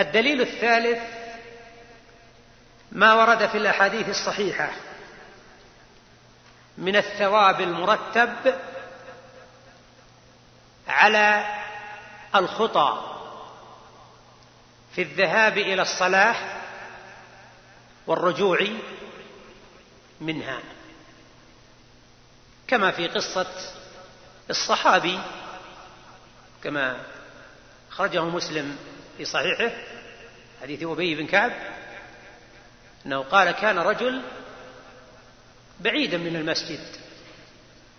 الدليل الثالث ما ورد في الأحاديث الصحيحة من الثواب المرتب على الخطى في الذهاب إلى الصلاة والرجوع منها كما في قصة الصحابي كما أخرجه مسلم في صحيحه. حديث أبي بن كعب أنه قال كان رجل بعيدا من المسجد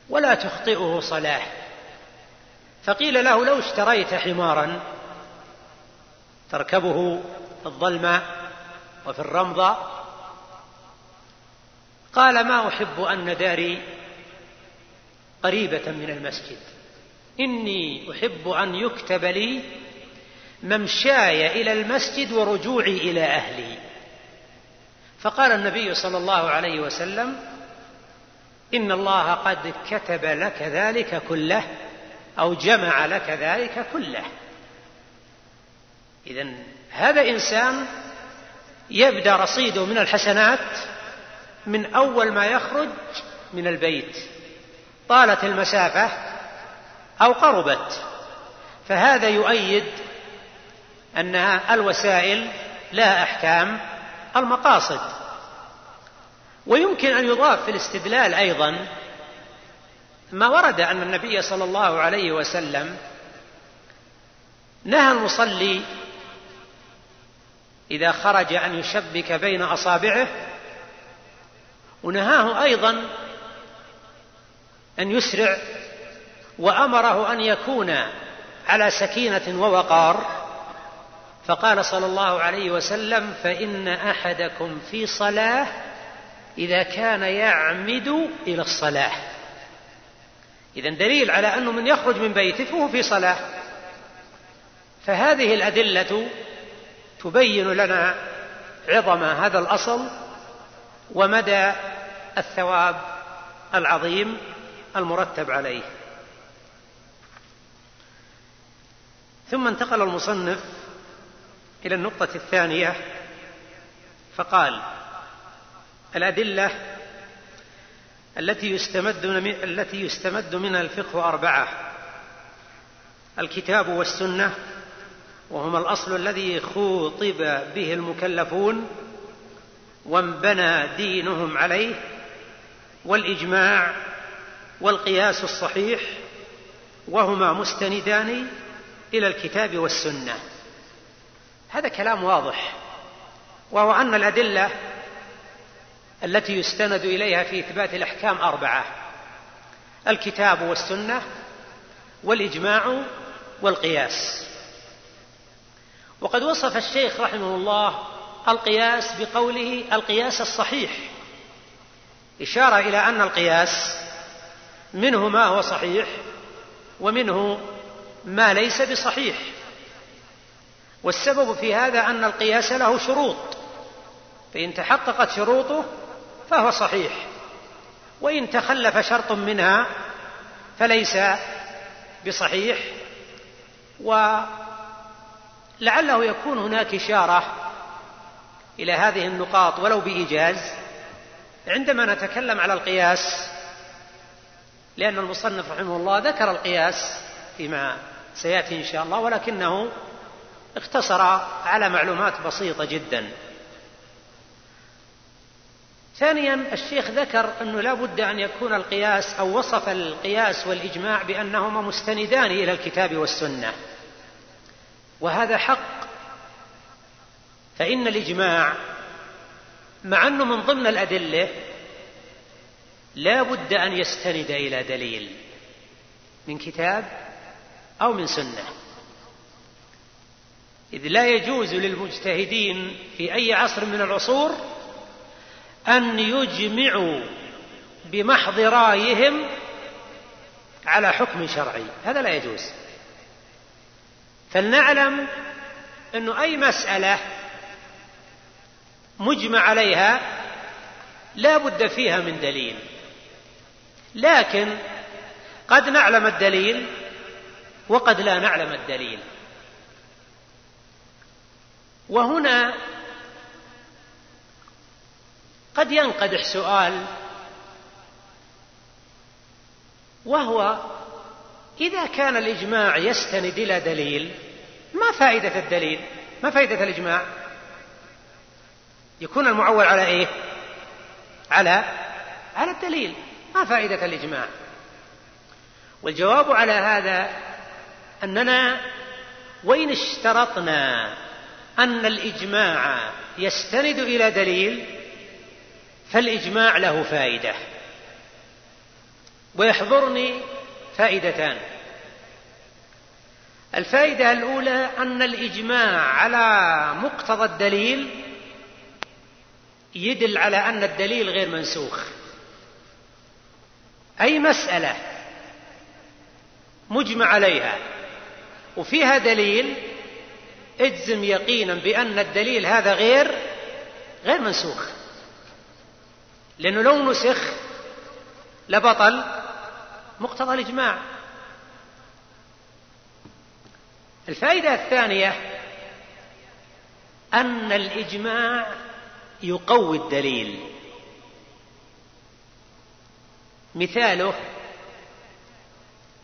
ولا تخطئه صلاة فقيل له لو اشتريت حمارا تركبه في الظلمة وفي الرمضة. قال ما أحب أن داري قريبة من المسجد إني أحب أن يكتب لي ممشاي إلى المسجد ورجوعي إلى أهلي. فقال النبي صلى الله عليه وسلم إن الله قد كتب لك ذلك كله أو جمع لك ذلك كله. إذا هذا إنسان يبدأ رصيده من الحسنات من أول ما يخرج من البيت. طالت المسافة أو قربت فهذا يؤيد أن الوسائل لا أحكام المقاصد. ويمكن أن يضاف في الاستدلال أيضا ما ورد أن النبي صلى الله عليه وسلم نهى المصلي إذا خرج أن يشبك بين أصابعه ونهاه أيضا أن يسرع وأمره أن يكون على سكينة ووقار. فقال صلى الله عليه وسلم فإن أحدكم في صلاة إذا كان يعمد إلى الصلاة. إذا دليل على أنه من يخرج من بيته فهو في صلاة. فهذه الأدلة تبين لنا عظم هذا الأصل ومدى الثواب العظيم المرتب عليه. ثم انتقل المصنف إلى النقطة الثانية فقال الأدلة التي يستمد التي يستمد منها الفقه أربعة الكتاب والسنة وهما الأصل الذي خوطب به المكلفون وانبنى دينهم عليه والإجماع والقياس الصحيح وهما مستندان إلى الكتاب والسنة. هذا كلام واضح وهو أن الأدلة التي يستند إليها في إثبات الأحكام أربعة الكتاب والسنة والإجماع والقياس. وقد وصف الشيخ رحمه الله القياس بقوله القياس الصحيح إشارة إلى أن القياس منه ما هو صحيح ومنه ما ليس بصحيح. والسبب في هذا أن القياس له شروط. فإن تحققت شروطه فهو صحيح. وإن تخلف شرط منها فليس بصحيح. ولعله يكون هناك إشارة إلى هذه النقاط ولو بإيجاز. عندما نتكلم على القياس لأن المصنف رحمه الله ذكر القياس فيما سيأتي إن شاء الله ولكنه اقتصر على معلومات بسيطة جدا. ثانيا الشيخ ذكر أنه لا بد أن يكون القياس أو وصف القياس والإجماع بأنهما مستندان إلى الكتاب والسنة. وهذا حق. فإن الإجماع مع أنه من ضمن الأدلة لا بد أن يستند إلى دليل من كتاب أو من سنة. إذ لا يجوز للمجتهدين في أي عصر من العصور أن يجمعوا بمحض رأيهم على حكم شرعي. هذا لا يجوز. فلنعلم أن أي مسألة مجمع عليها لا بد فيها من دليل. لكن قد نعلم الدليل وقد لا نعلم الدليل. وهنا قد ينقدح سؤال وهو إذا كان الإجماع يستند إلى دليل ما فائدة الدليل؟ ما فائدة الإجماع؟ يكون المعول على إيه؟ على على الدليل. ما فائدة الإجماع؟ والجواب على هذا أننا وإن اشترطنا أن الإجماع يستند إلى دليل فالإجماع له فائدة. ويحضرني فائدتان. الفائدة الأولى أن الإجماع على مقتضى الدليل يدل على أن الدليل غير منسوخ. أي مسألة مجمع عليها وفيها دليل اجزم يقينا بأن الدليل هذا غير غير منسوخ. لأنه لو نسخ لبطل مقتضى الإجماع. الفائدة الثانية أن الإجماع يقوي الدليل. مثاله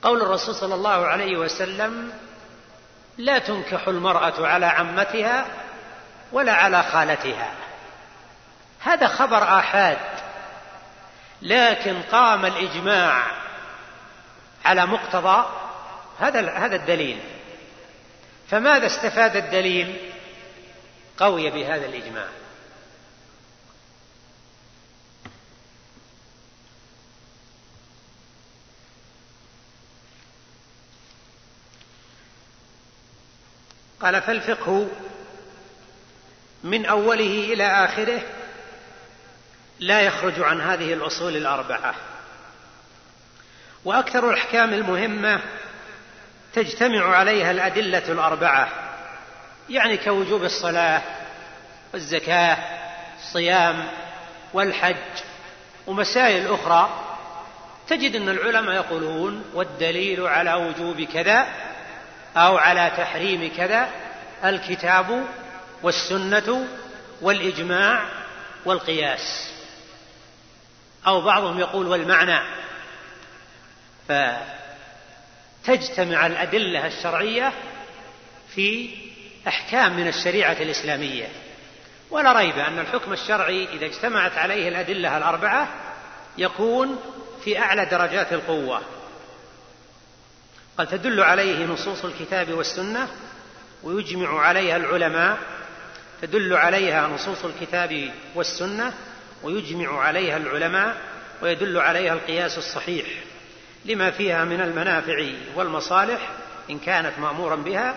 قول الرسول صلى الله عليه وسلم لا تنكح المرأة على عمتها ولا على خالتها. هذا خبر آحاد لكن قام الإجماع على مقتضى هذا هذا الدليل. فماذا استفاد الدليل؟ قوي بهذا الإجماع. قال فالفقه من أوله إلى آخره لا يخرج عن هذه الأصول الأربعة. وأكثر الأحكام المهمة تجتمع عليها الأدلة الأربعة يعني كوجوب الصلاة والزكاة الصيام والحج ومسائل أخرى. تجد أن العلماء يقولون والدليل على وجوب كذا أو على تحريم كذا الكتاب والسنة والإجماع والقياس. أو بعضهم يقول والمعنى. فتجتمع الأدلة الشرعية في أحكام من الشريعة الإسلامية. ولا ريب أن الحكم الشرعي إذا اجتمعت عليه الأدلة الأربعة يكون في أعلى درجات القوة. قد تدل عليه نصوص الكتاب والسنة ويجمع عليها العلماء تدل عليها نصوص الكتاب والسنة ويجمع عليها العلماء ويدل عليها القياس الصحيح لما فيها من المنافع والمصالح إن كانت مأمورا بها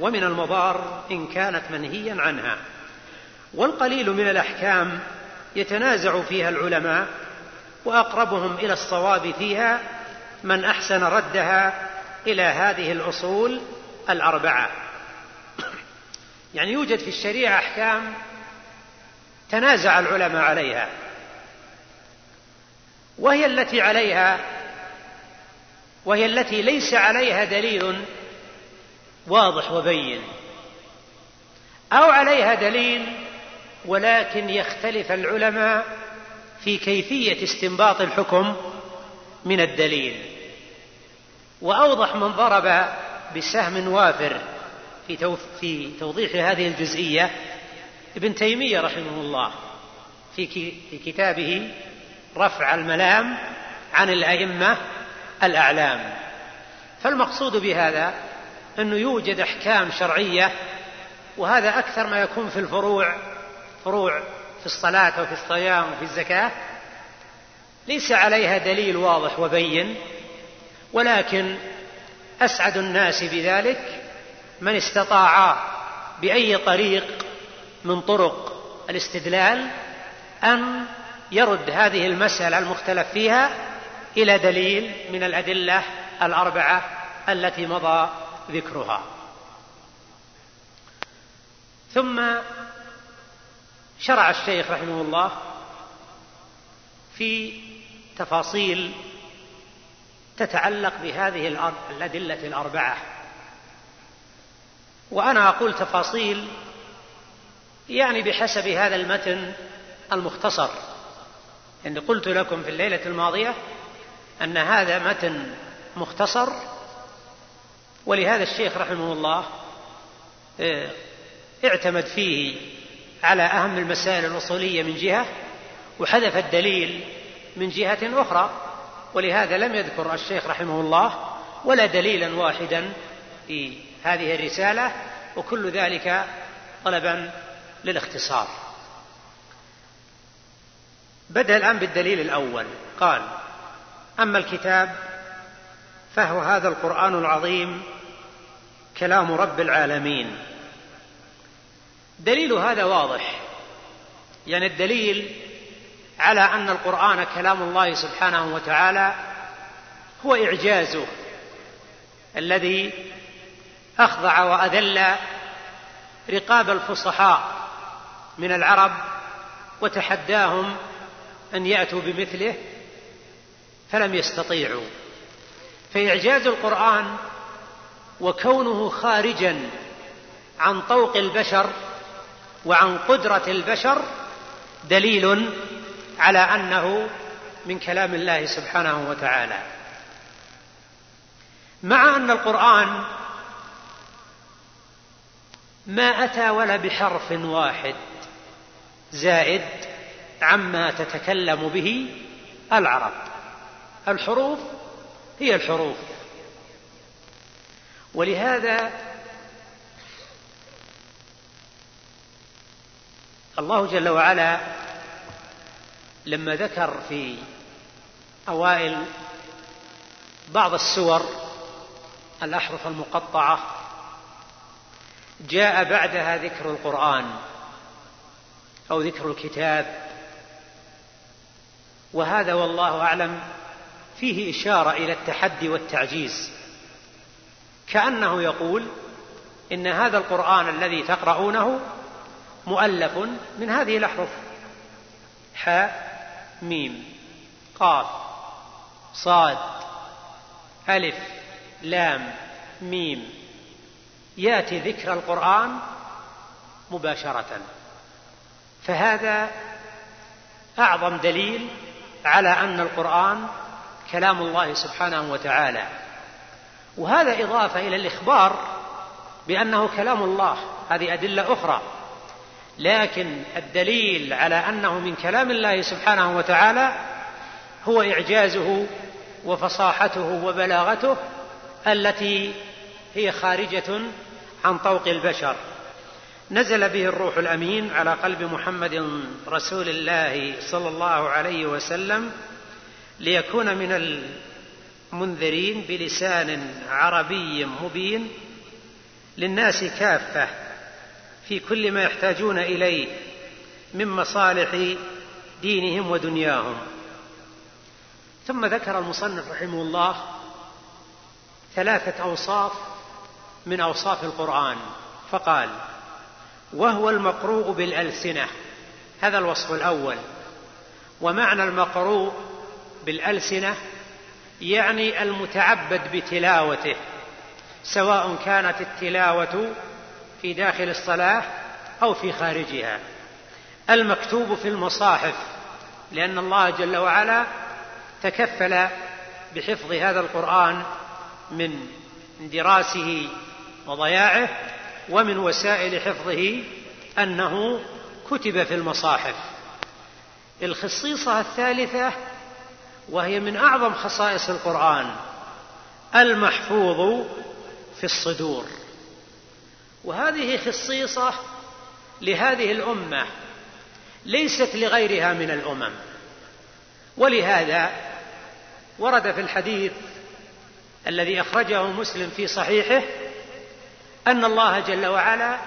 ومن المضار إن كانت منهيا عنها. والقليل من الأحكام يتنازع فيها العلماء وأقربهم إلى الصواب فيها من أحسن ردها إلى هذه الأصول الأربعة. يعني يوجد في الشريعة أحكام تنازع العلماء عليها وهي التي عليها وهي التي ليس عليها دليل واضح وبين أو عليها دليل ولكن يختلف العلماء في كيفية استنباط الحكم من الدليل. وأوضح من ضرب بسهم وافر في في توضيح هذه الجزئية. ابن تيمية رحمه الله في في كتابه رفع الملام عن الأئمة الأعلام. فالمقصود بهذا أنه يوجد أحكام شرعية وهذا أكثر ما يكون في الفروع فروع في الصلاة وفي الصيام وفي الزكاة. ليس عليها دليل واضح وبين ولكن أسعد الناس بذلك من استطاع بأي طريق من طرق الاستدلال أن يرد هذه المسألة المختلف فيها إلى دليل من الأدلة الأربعة التي مضى ذكرها. ثم شرع الشيخ رحمه الله في تفاصيل تتعلق بهذه الأدلة الأربعة. وأنا أقول تفاصيل يعني بحسب هذا المتن المختصر. يعني قلت لكم في الليلة الماضية أن هذا متن مختصر ولهذا الشيخ رحمه الله آه، اعتمد فيه على أهم المسائل الأصولية من جهة وحذف الدليل من جهة أخرى. ولهذا لم يذكر الشيخ رحمه الله ولا دليلا واحدا في هذه الرسالة وكل ذلك طلبا للاختصار. بدأ الآن بالدليل الأول. قال أما الكتاب فهو هذا القرآن العظيم كلام رب العالمين. دليل هذا واضح. يعني الدليل على أن القرآن كلام الله سبحانه وتعالى هو إعجازه الذي أخضع وأذل رقاب الفصحاء من العرب وتحداهم أن يأتوا بمثله فلم يستطيعوا. فإعجاز القرآن وكونه خارجا عن طوق البشر وعن قدرة البشر دليل على أنه من كلام الله سبحانه وتعالى. مع أن القرآن ما أتى ولا بحرف واحد زائد عما تتكلم به العرب. الحروف هي الحروف. ولهذا الله جل وعلا لما ذكر في أوائل بعض السور الأحرف المقطعة جاء بعدها ذكر القرآن أو ذكر الكتاب. وهذا والله أعلم فيه إشارة إلى التحدي والتعجيز. كأنه يقول إن هذا القرآن الذي تقرؤونه مؤلف من هذه الأحرف حاء ميم. قاف. صاد. ألف. لام. ميم. يأتي ذكر القرآن مباشرة. فهذا أعظم دليل على أن القرآن كلام الله سبحانه وتعالى. وهذا إضافة إلى الإخبار بأنه كلام الله. هذه أدلة أخرى. لكن الدليل على أنه من كلام الله سبحانه وتعالى هو إعجازه وفصاحته وبلاغته التي هي خارجة عن طوق البشر. نزل به الروح الأمين على قلب محمد رسول الله صلى الله عليه وسلم ليكون من المنذرين بلسان عربي مبين للناس كافة في كل ما يحتاجون إليه من مصالح دينهم ودنياهم. ثم ذكر المصنف رحمه الله ثلاثة أوصاف من أوصاف القرآن فقال وهو المقروء بالألسنة هذا الوصف الأول. ومعنى المقروء بالألسنة يعني المتعبد بتلاوته سواء كانت التلاوة في داخل الصلاة أو في خارجها. المكتوب في المصاحف لأن الله جل وعلا تكفل بحفظ هذا القرآن من اندراسه وضياعه ومن وسائل حفظه أنه كتب في المصاحف. الخصيصة الثالثة وهي من أعظم خصائص القرآن المحفوظ في الصدور. وهذه خصيصة لهذه الأمة ليست لغيرها من الأمم. ولهذا ورد في الحديث الذي أخرجه مسلم في صحيحه أن الله جل وعلا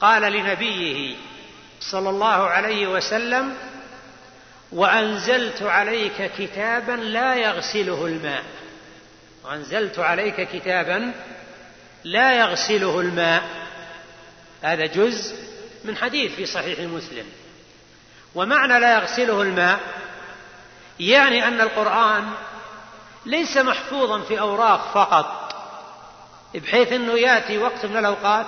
قال لنبيه صلى الله عليه وسلم وأنزلت عليك كتابا لا يغسله الماء. وأنزلت عليك كتابا لا يغسله الماء. هذا جزء من حديث في صحيح مسلم. ومعنى لا يغسله الماء يعني أن القرآن ليس محفوظا في أوراق فقط بحيث إنه يأتي وقت من الأوقات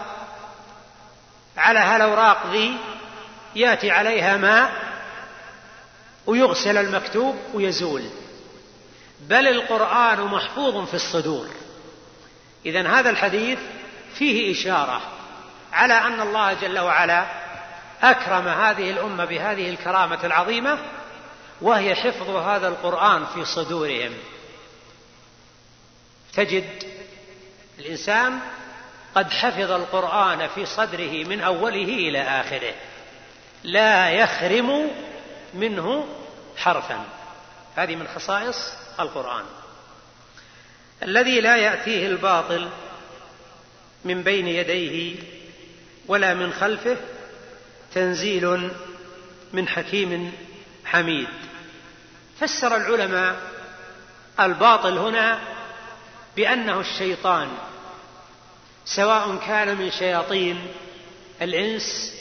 على هالأوراق ذي يأتي عليها ماء ويغسل المكتوب ويزول. بل القرآن محفوظ في الصدور. إذا هذا الحديث فيه إشارة على أن الله جل وعلا أكرم هذه الأمة بهذه الكرامة العظيمة وهي حفظ هذا القرآن في صدورهم. تجد الإنسان قد حفظ القرآن في صدره من أوله إلى آخره لا يخرم منه حرفا. هذه من خصائص القرآن. الذي لا يأتيه الباطل من بين يديه ولا من خلفه تنزيل من حكيم حميد. فسر العلماء الباطل هنا بأنه الشيطان سواء كان من شياطين الإنس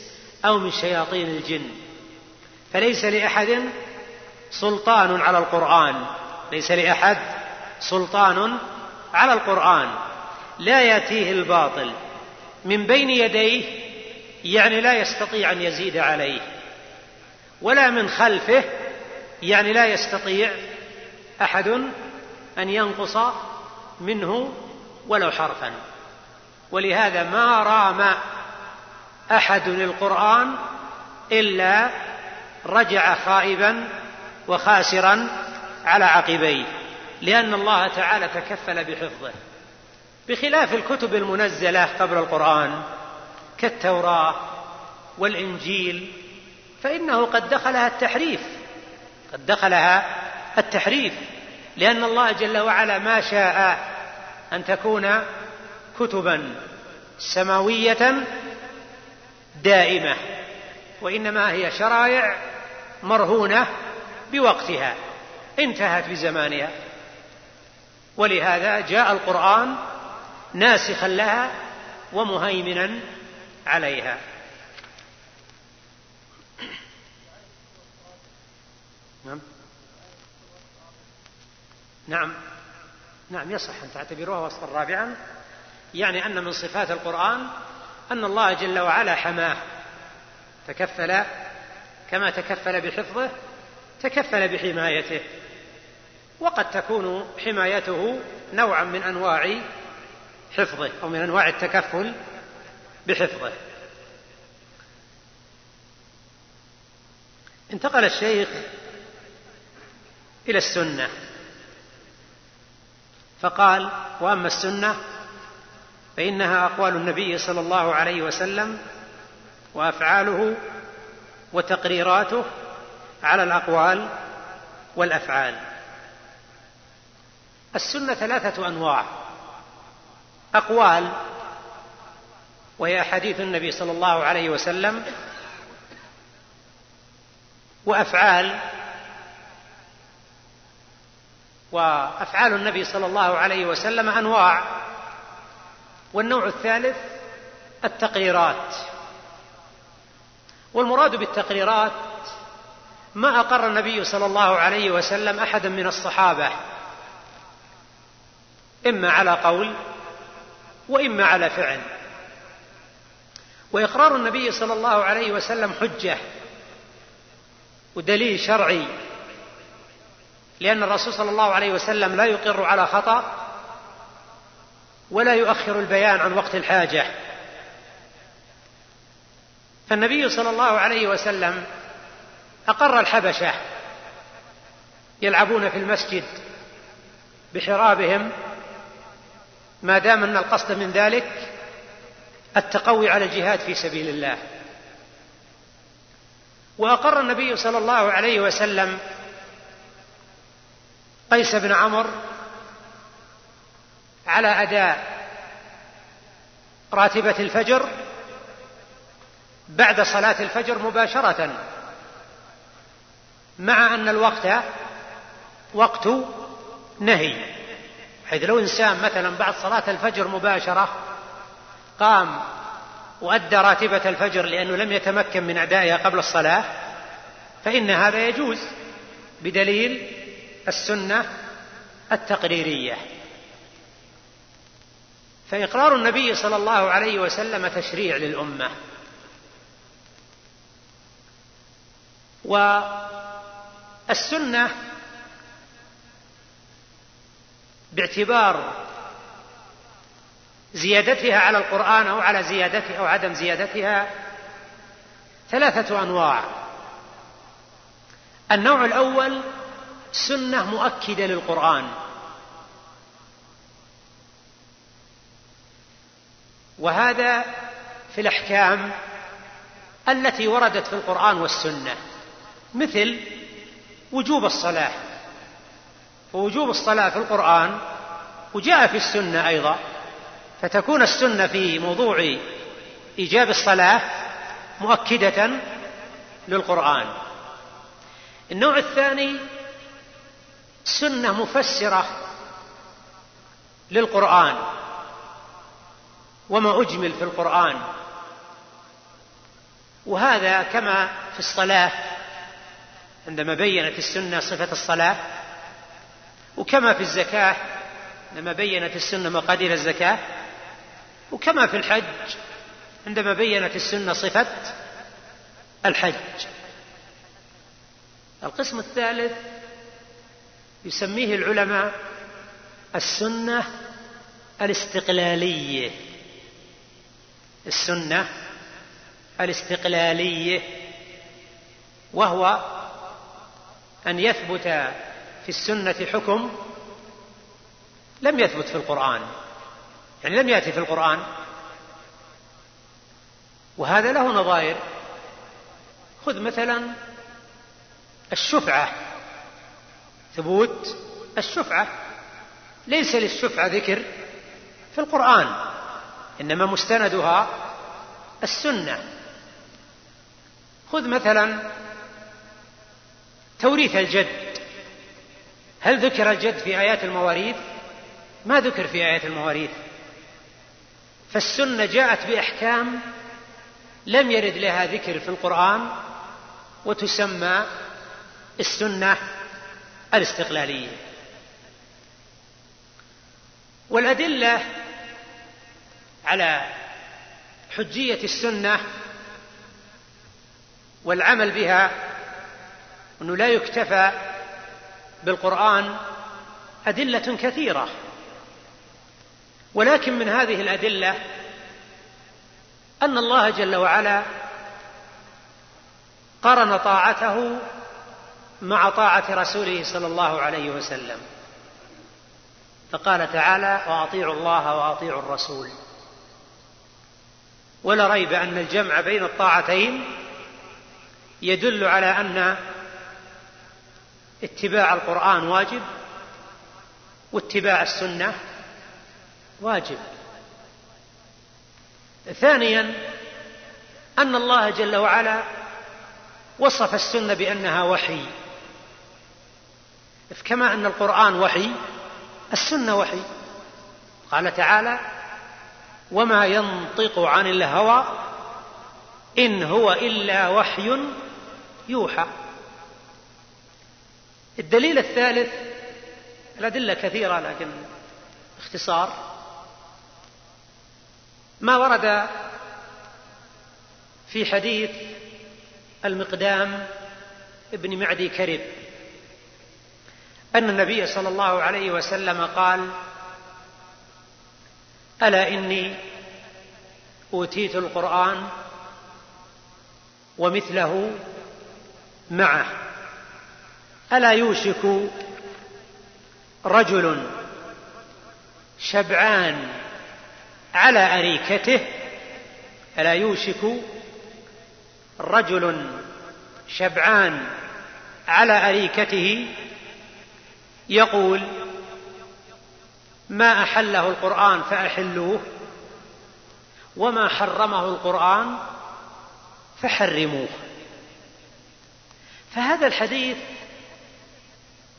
أو من شياطين الجن. فليس لأحد سلطان على القرآن ليس لأحد سلطان على القرآن لا يأتيه الباطل من بين يديه يعني لا يستطيع أن يزيد عليه ولا من خلفه يعني لا يستطيع أحد أن ينقص منه ولو حرفا. ولهذا ما رام أحد القرآن إلا رجع خائبا وخاسرا على عقبيه. لأن الله تعالى تكفل بحفظه. بخلاف الكتب المنزلة قبل القرآن كالتوراة والإنجيل فإنه قد دخلها التحريف. قد دخلها التحريف. لأن الله جل وعلا ما شاء أن تكون كتبا سماوية دائمة وإنما هي شرائع مرهونة بوقتها. انتهت بزمانها. ولهذا جاء القرآن ناسخا لها ومهيمنا عليها. نعم. نعم. نعم يصح أن تعتبروها وصفا رابعا. يعني أن من صفات القرآن أن الله جل وعلا حماه. تكفل كما تكفل بحفظه تكفل بحمايته. وقد تكون حمايته نوعا من أنواع حفظه أو من أنواع التكفل بحفظه. انتقل الشيخ إلى السنة فقال وأما السنة فإنها أقوال النبي صلى الله عليه وسلم وأفعاله وتقريراته على الأقوال والأفعال. السنة ثلاثة أنواع. أقوال وهي أحاديث النبي صلى الله عليه وسلم. وأفعال وأفعال النبي صلى الله عليه وسلم أنواع. والنوع الثالث التقريرات. والمراد بالتقريرات ما أقر النبي صلى الله عليه وسلم أحدا من الصحابة. إما على قول وإما على فعل. وإقرار النبي صلى الله عليه وسلم حجة ودليل شرعي لأن الرسول صلى الله عليه وسلم لا يقر على خطأ ولا يؤخر البيان عن وقت الحاجة. فالنبي صلى الله عليه وسلم أقر الحبشة يلعبون في المسجد بحرابهم ما دام أن القصد من ذلك التقوي على الجهاد في سبيل الله. وأقر النبي صلى الله عليه وسلم قيس بن عمرو على أداء راتبة الفجر بعد صلاة الفجر مباشرة مع أن الوقت وقت نهي. حيث لو إنسان مثلا بعد صلاة الفجر مباشرة قام وأدى راتبة الفجر لأنه لم يتمكن من أدائها قبل الصلاة فإن هذا يجوز بدليل السنة التقريرية. فإقرار النبي صلى الله عليه وسلم تشريع للأمة. والسنة باعتبار زيادتها على القرآن أو على زيادتها أو عدم زيادتها ثلاثة أنواع. النوع الأول سنة مؤكدة للقرآن. وهذا في الأحكام التي وردت في القرآن والسنة مثل وجوب الصلاة. ووجوب الصلاة في القرآن وجاء في السنة أيضا فتكون السنة في موضوع إيجاب الصلاة مؤكدة للقرآن. النوع الثاني سنة مفسرة للقرآن وما أجمل في القرآن. وهذا كما في الصلاة عندما بينت السنة صفة الصلاة وكما في الزكاة عندما بينت السنة مقادير الزكاة وكما في الحج عندما بينت السنة صفة الحج. القسم الثالث يسميه العلماء السنة الاستقلالية. السنة الاستقلالية وهو أن يثبت في السنة حكم لم يثبت في القرآن. يعني لم يأتي في القرآن. وهذا له نظائر. خذ مثلا الشفعة. ثبوت الشفعة. ليس للشفعة ذكر في القرآن إنما مستندها السنة. خذ مثلا توريث الجد. هل ذكر الجد في آيات المواريث؟ ما ذكر في آيات المواريث. فالسنة جاءت بأحكام لم يرد لها ذكر في القرآن وتسمى السنة الاستقلالية. والأدلة على حجية السنة والعمل بها أنه لا يكتفى بالقرآن أدلة كثيرة. ولكن من هذه الأدلة أن الله جل وعلا قرن طاعته مع طاعة رسوله صلى الله عليه وسلم. فقال تعالى وأطيعوا الله وأطيعوا الرسول. ولا ريب أن الجمع بين الطاعتين يدل على أن اتباع القرآن واجب واتباع السنة واجب. ثانيا أن الله جل وعلا وصف السنة بأنها وحي. كما أن القرآن وحي السنة وحي. قال تعالى وما ينطق عن الهوى إن هو إلا وحي يوحى. الدليل الثالث الأدلة كثيرة لكن باختصار. ما ورد في حديث المقدام ابن معدي كرب أن النبي صلى الله عليه وسلم قال ألا إني أوتيت القرآن ومثله معه. ألا يوشك رجل شبعان على أريكته؟ ألا يوشك رجل شبعان على أريكته؟ يقول ما أحله القرآن فأحلوه وما حرمه القرآن فحرموه. فهذا الحديث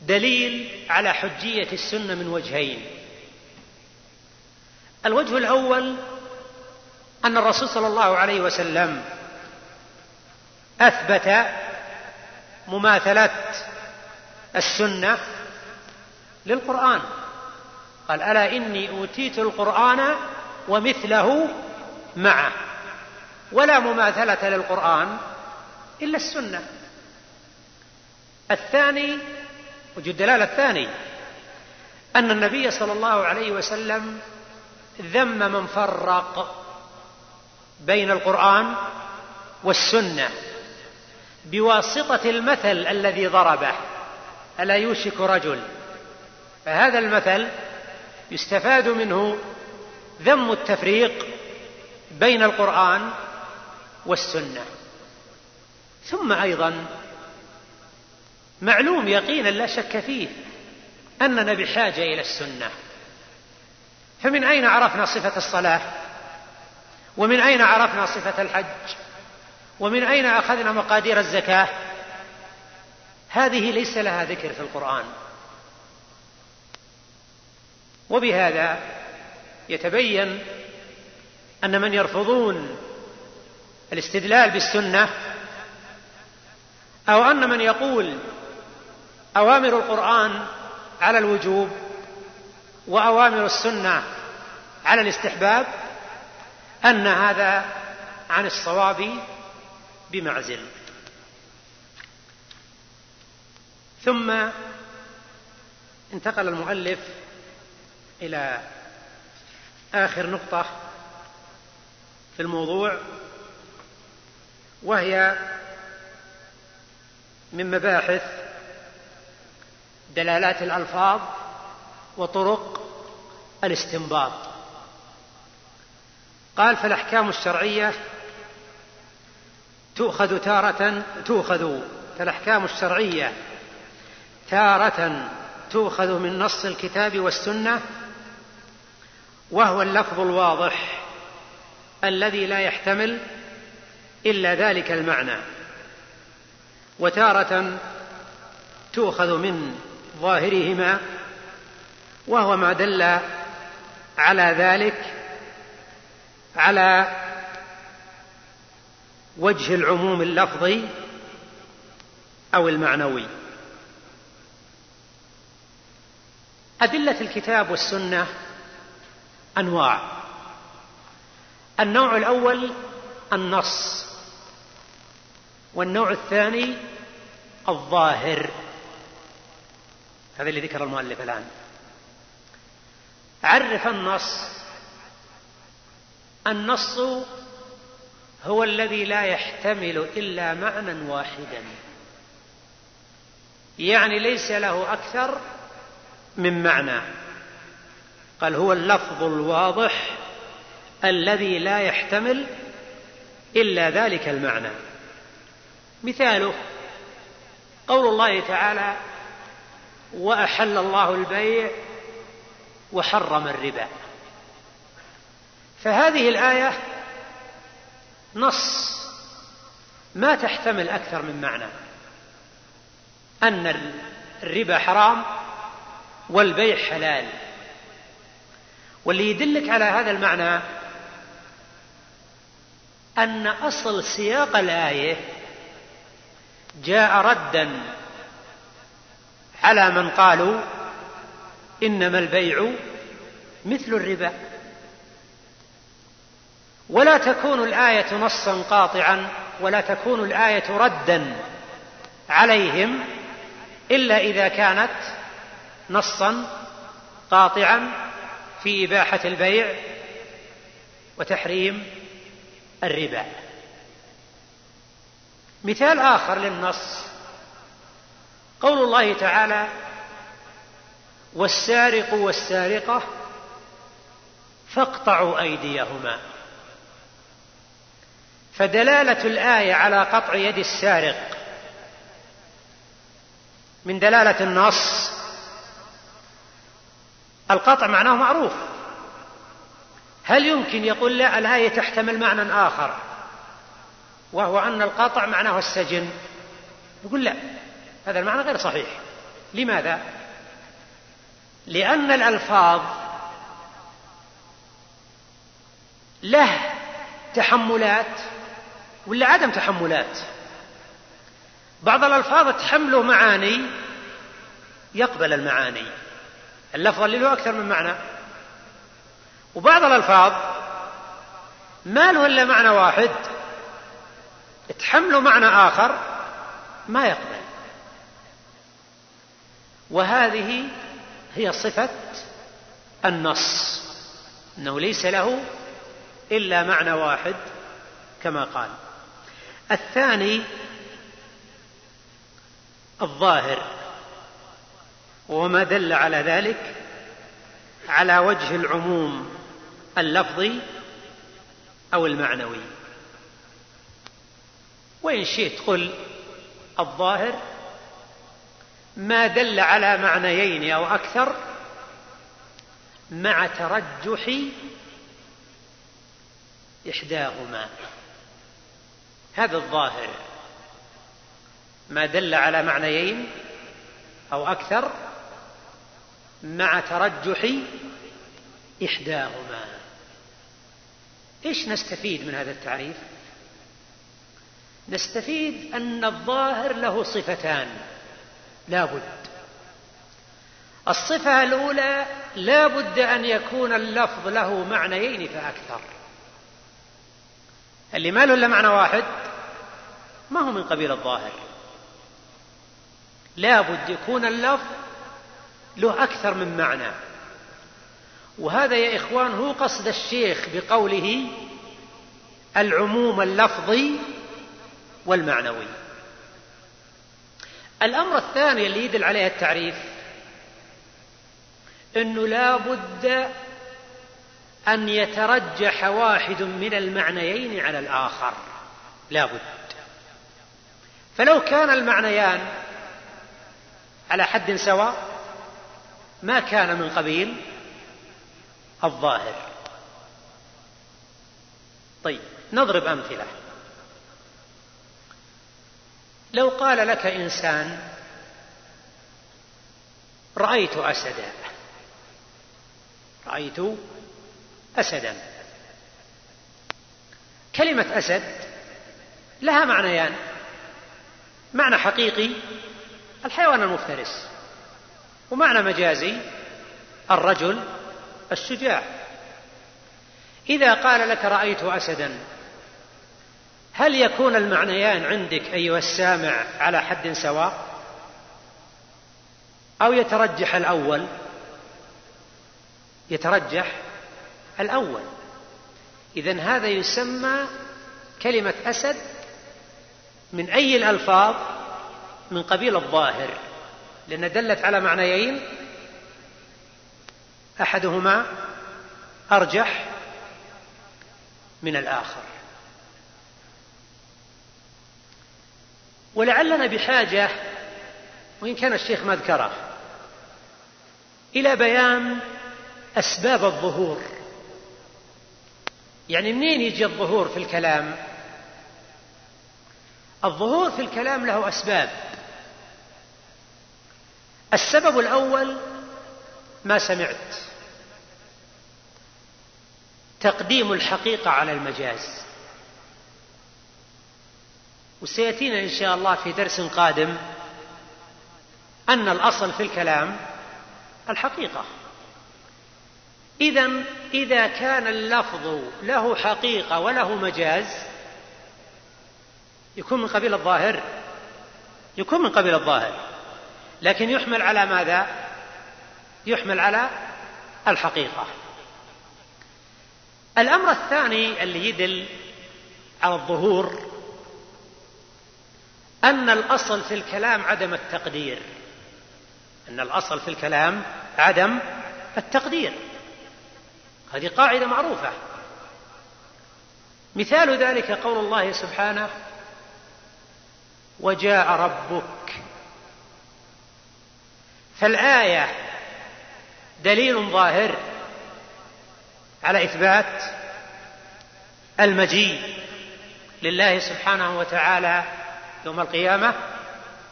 دليل على حجية السنة من وجهين. الوجه الأول أن الرسول صلى الله عليه وسلم أثبت مماثلة السنة للقرآن. قال ألا إني أوتيت القرآن ومثله معه ولا مماثلة للقرآن إلا السنة. الثاني وجود الدلالة الثاني أن النبي صلى الله عليه وسلم ذم من فرق بين القرآن والسنة بواسطة المثل الذي ضربه. ألا يوشك رجل؟ فهذا المثل يستفاد منه ذم التفريق بين القرآن والسنة. ثم أيضا معلوم يقينا لا شك فيه أننا بحاجة إلى السنة. فمن أين عرفنا صفة الصلاة؟ ومن أين عرفنا صفة الحج؟ ومن أين أخذنا مقادير الزكاة؟ هذه ليس لها ذكر في القرآن. وبهذا يتبين أن من يرفضون الاستدلال بالسنة أو أن من يقول أوامر القرآن على الوجوب وأوامر السنة على الاستحباب أن هذا عن الصواب بمعزل. ثم انتقل المؤلف إلى آخر نقطة في الموضوع وهي من مباحث دلالات الألفاظ وطرق الاستنباط. قال فالأحكام الشرعية تؤخذ تارة تؤخذ فالأحكام الشرعية تارة تؤخذ من نص الكتاب والسنة وهو اللفظ الواضح الذي لا يحتمل إلا ذلك المعنى. وتارة تؤخذ من ظاهرهما وهو ما دل على ذلك على وجه العموم اللفظي أو المعنوي. أدلة الكتاب والسنة أنواع. النوع الأول النص والنوع الثاني الظاهر. هذا اللي ذكر المؤلف الآن. عرف النص. النص هو الذي لا يحتمل إلا معنى واحدا. يعني ليس له أكثر من معنى. قال هو اللفظ الواضح الذي لا يحتمل إلا ذلك المعنى. مثاله قول الله تعالى وأحل الله البيع وحرم الربا. فهذه الآية نص ما تحتمل أكثر من معنى. أن الربا حرام والبيع حلال. واللي يدلك على هذا المعنى أن أصل سياق الآية جاء ردا على من قالوا إنما البيع مثل الربا. ولا تكون الآية نصا قاطعا ولا تكون الآية ردا عليهم إلا إذا كانت نصا قاطعا في إباحة البيع وتحريم الربا. مثال آخر للنص. قول الله تعالى والسارق والسارقة فاقطعوا أيديهما. فدلالة الآية على قطع يد السارق من دلالة النص. القطع معناه معروف. هل يمكن يقول لا الآية تحتمل معنى آخر وهو أن القطع معناه السجن؟ يقول لا. هذا المعنى غير صحيح. لماذا؟ لأن الألفاظ له تحملات ولا عدم تحملات. بعض الألفاظ تحمله معاني يقبل المعاني. اللفظ اللي له أكثر من معنى. وبعض الألفاظ ما له إلا معنى واحد تحمله معنى آخر ما يقبل. وهذه هي صفة النص أنه ليس له إلا معنى واحد كما قال. الثاني الظاهر وما دل على ذلك على وجه العموم اللفظي أو المعنوي. وإن شئت قل الظاهر ما دل على معنيين أو أكثر مع ترجح إحداهما. هذا الظاهر. ما دل على معنيين أو أكثر مع ترجح إحداهما. إيش نستفيد من هذا التعريف؟ نستفيد أن الظاهر له صفتان. لا بد. الصفة الأولى لا بد أن يكون اللفظ له معنيين فأكثر. اللي ما له إلا معنى واحد ما هو من قبيل الظاهر. لا بد يكون اللفظ له أكثر من معنى. وهذا يا إخوان هو قصد الشيخ بقوله العموم اللفظي والمعنوي. الأمر الثاني اللي يدل عليه التعريف أنه لا بد أن يترجح واحد من المعنيين على الآخر. لا بد. فلو كان المعنيان على حد سواء ما كان من قبيل الظاهر. طيب نضرب أمثلة. لو قال لك إنسان رأيت أسدا. رأيت أسدا. كلمة أسد لها معنيان. معنى حقيقي الحيوان المفترس ومعنى مجازي الرجل الشجاع. إذا قال لك رأيت أسدا هل يكون المعنيان عندك أيها السامع على حد سواء؟ أو يترجح الأول؟ يترجح الأول. إذا هذا يسمى كلمة أسد من أي الألفاظ من قبيل الظاهر؟ لأن دلت على معنيين. أحدهما أرجح من الآخر. ولعلنا بحاجة وإن كان الشيخ ما ذكره إلى بيان أسباب الظهور. يعني منين يجي الظهور في الكلام؟ الظهور في الكلام له أسباب. السبب الأول ما سمعت. تقديم الحقيقة على المجاز. وسيأتينا إن شاء الله في درس قادم أن الأصل في الكلام الحقيقة. إذا إذا كان اللفظ له حقيقة وله مجاز يكون من قبيل الظاهر يكون من قبيل الظاهر. لكن يحمل على ماذا؟ يحمل على الحقيقة. الأمر الثاني اللي يدل على الظهور أن الأصل في الكلام عدم التقدير. أن الأصل في الكلام عدم التقدير. هذه قاعدة معروفة. مثال ذلك قول الله سبحانه وجاء ربك فالآية دليل ظاهر على إثبات المجيء لله سبحانه وتعالى يوم القيامة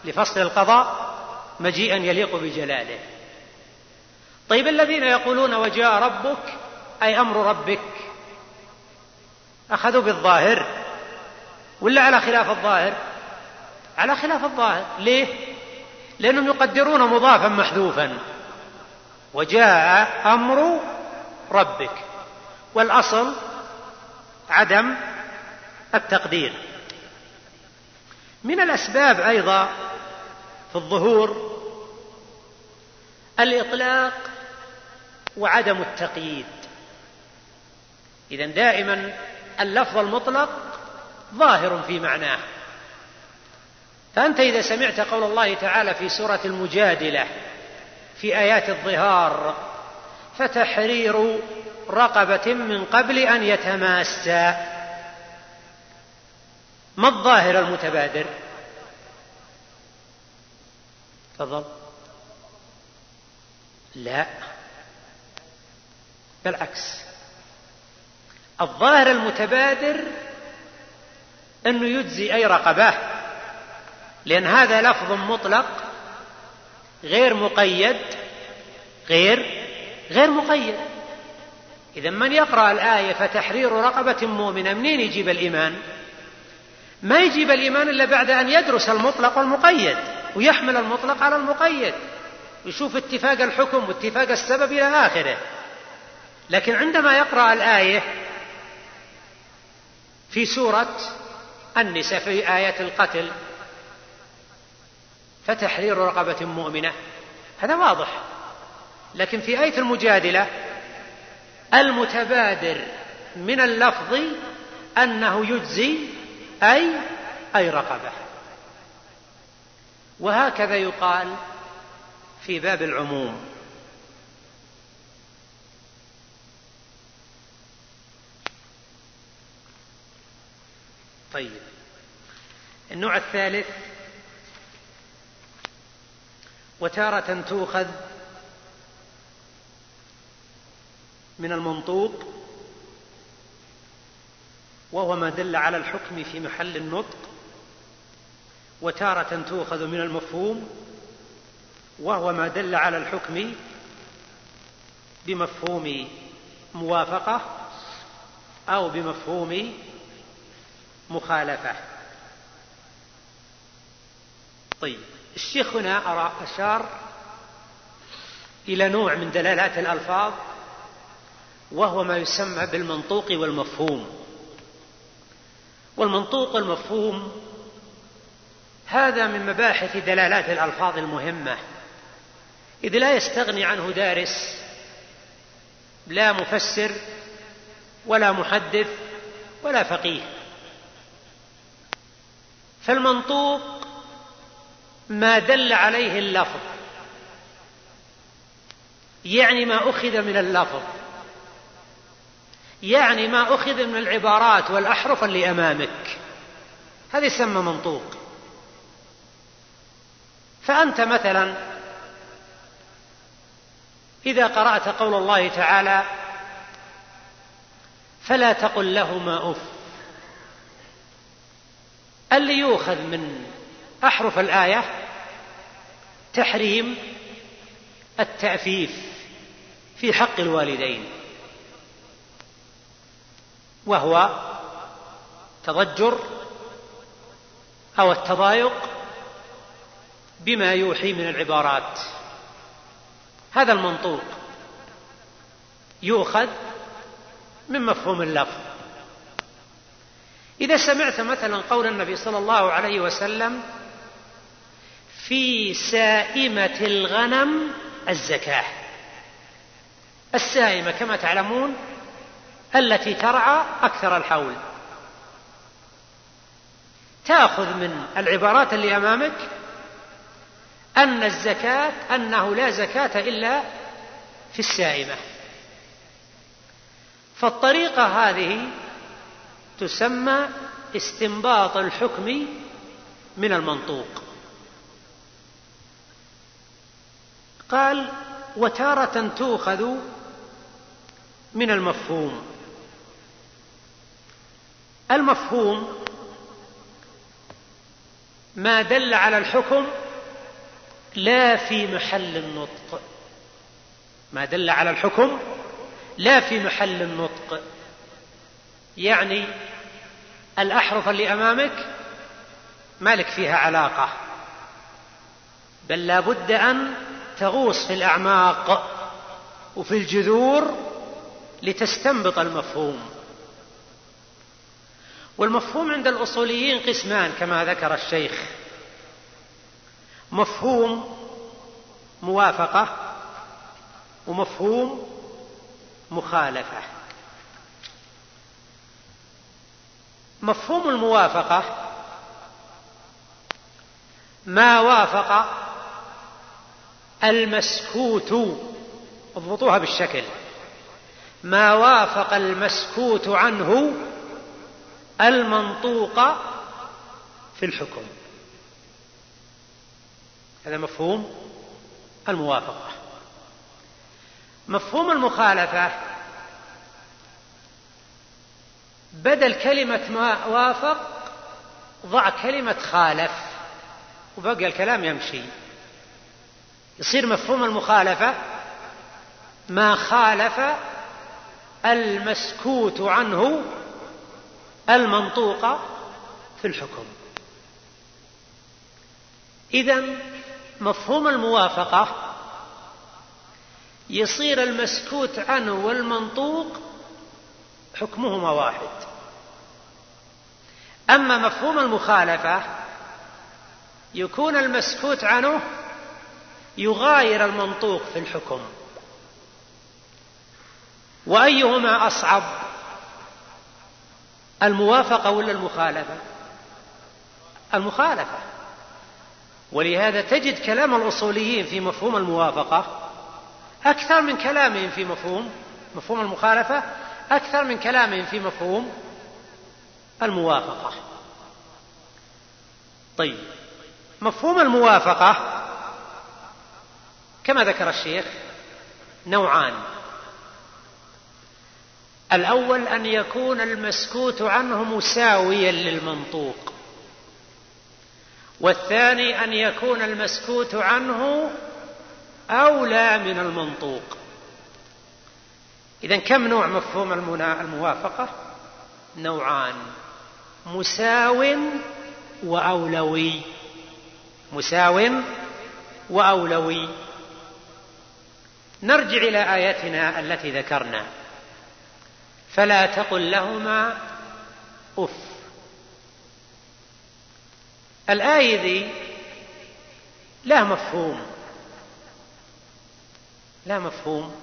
لفصل القضاء مجيئا يليق بجلاله. طيب الذين يقولون وجاء ربك أي أمر ربك؟ أخذوا بالظاهر ولا على خلاف الظاهر؟ على خلاف الظاهر. ليه؟ لأنهم يقدرون مضافا محذوفا. وجاء أمر ربك والأصل عدم التقدير. من الأسباب أيضا في الظهور الإطلاق وعدم التقييد. إذا دائما اللفظ المطلق ظاهر في معناه. فأنت إذا سمعت قول الله تعالى في سورة المجادلة في آيات الظهار فتحرير رقبة من قبل أن يتماسا. ما الظاهر المتبادر؟ تفضل. لا. بالعكس. الظاهر المتبادر أنه يجزي أي رقبة لأن هذا لفظ مطلق غير مقيد غير غير مقيد. إذا من يقرأ الآية فتحرير رقبة مؤمنة منين يجيب الإيمان؟ ما يجيب الإيمان إلا بعد أن يدرس المطلق والمقيد ويحمل المطلق على المقيد ويشوف اتفاق الحكم واتفاق السبب إلى آخره. لكن عندما يقرأ الآية في سورة النساء في آية القتل فتحرير رقبة مؤمنة هذا واضح. لكن في آية المجادلة المتبادر من اللفظ أنه يجزي أي أي رقبة. وهكذا يقال في باب العموم. طيب. النوع الثالث وتارة تؤخذ من المنطوق وهو ما دل على الحكم في محل النطق وتارة تؤخذ من المفهوم وهو ما دل على الحكم بمفهوم موافقة أو بمفهوم مخالفة. طيب الشيخ هنا أرى أشار إلى نوع من دلالات الألفاظ وهو ما يسمى بالمنطوق والمفهوم. والمنطوق والمفهوم. هذا من مباحث دلالات الألفاظ المهمة. إذ لا يستغني عنه دارس لا مفسر ولا محدث ولا فقيه. فالمنطوق ما دل عليه اللفظ يعني ما أخذ من اللفظ. يعني ما أخذ من العبارات والأحرف اللي أمامك هذا يسمى منطوق. فأنت مثلا إذا قرأت قول الله تعالى فلا تقل لهما أف. اللي يؤخذ من أحرف الآية تحريم التأفيف في حق الوالدين. وهو تضجر أو التضايق بما يوحي من العبارات. هذا المنطوق يؤخذ من مفهوم اللفظ. إذا سمعت مثلا قول النبي صلى الله عليه وسلم في سائمة الغنم الزكاة. السائمة كما تعلمون التي ترعى أكثر الحول. تأخذ من العبارات اللي أمامك أن الزكاة أنه لا زكاة إلا في السائمة. فالطريقة هذه تسمى استنباط الحكم من المنطوق. قال وتارة تؤخذ من المفهوم المفهوم ما دل على الحكم لا في محل النطق. ما دل على الحكم لا في محل النطق. يعني الأحرف اللي أمامك مالك فيها علاقة بل لا بد أن تغوص في الأعماق وفي الجذور لتستنبط المفهوم. والمفهوم عند الأصوليين قسمان كما ذكر الشيخ. مفهوم موافقة ومفهوم مخالفة. مفهوم الموافقة ما وافق المسكوت اضبطوها بالشكل ما وافق المسكوت عنه المنطوق في الحكم. هذا مفهوم الموافقة. مفهوم المخالفة بدل كلمة ما وافق ضع كلمة خالف وبقى الكلام يمشي. يصير مفهوم المخالفة ما خالف المسكوت عنه المنطوق في الحكم. اذا مفهوم الموافقة يصير المسكوت عنه والمنطوق حكمهما واحد. أما مفهوم المخالفة يكون المسكوت عنه يغاير المنطوق في الحكم. وأيهما أصعب؟ الموافقة ولا المخالفة؟ المخالفة. ولهذا تجد كلام الأصوليين في مفهوم الموافقة أكثر من كلامهم في مفهوم مفهوم المخالفة أكثر من كلامهم في مفهوم الموافقة. طيب مفهوم الموافقة كما ذكر الشيخ نوعان. الأول أن يكون المسكوت عنه مساويا للمنطوق. والثاني أن يكون المسكوت عنه أولى من المنطوق. اذا كم نوع مفهوم الموافقة؟ نوعان. مساو وأولوي. مساو وأولوي. نرجع إلى آياتنا التي ذكرنا. فلا تقل لهما أف. الآية ذي لا مفهوم. لا مفهوم.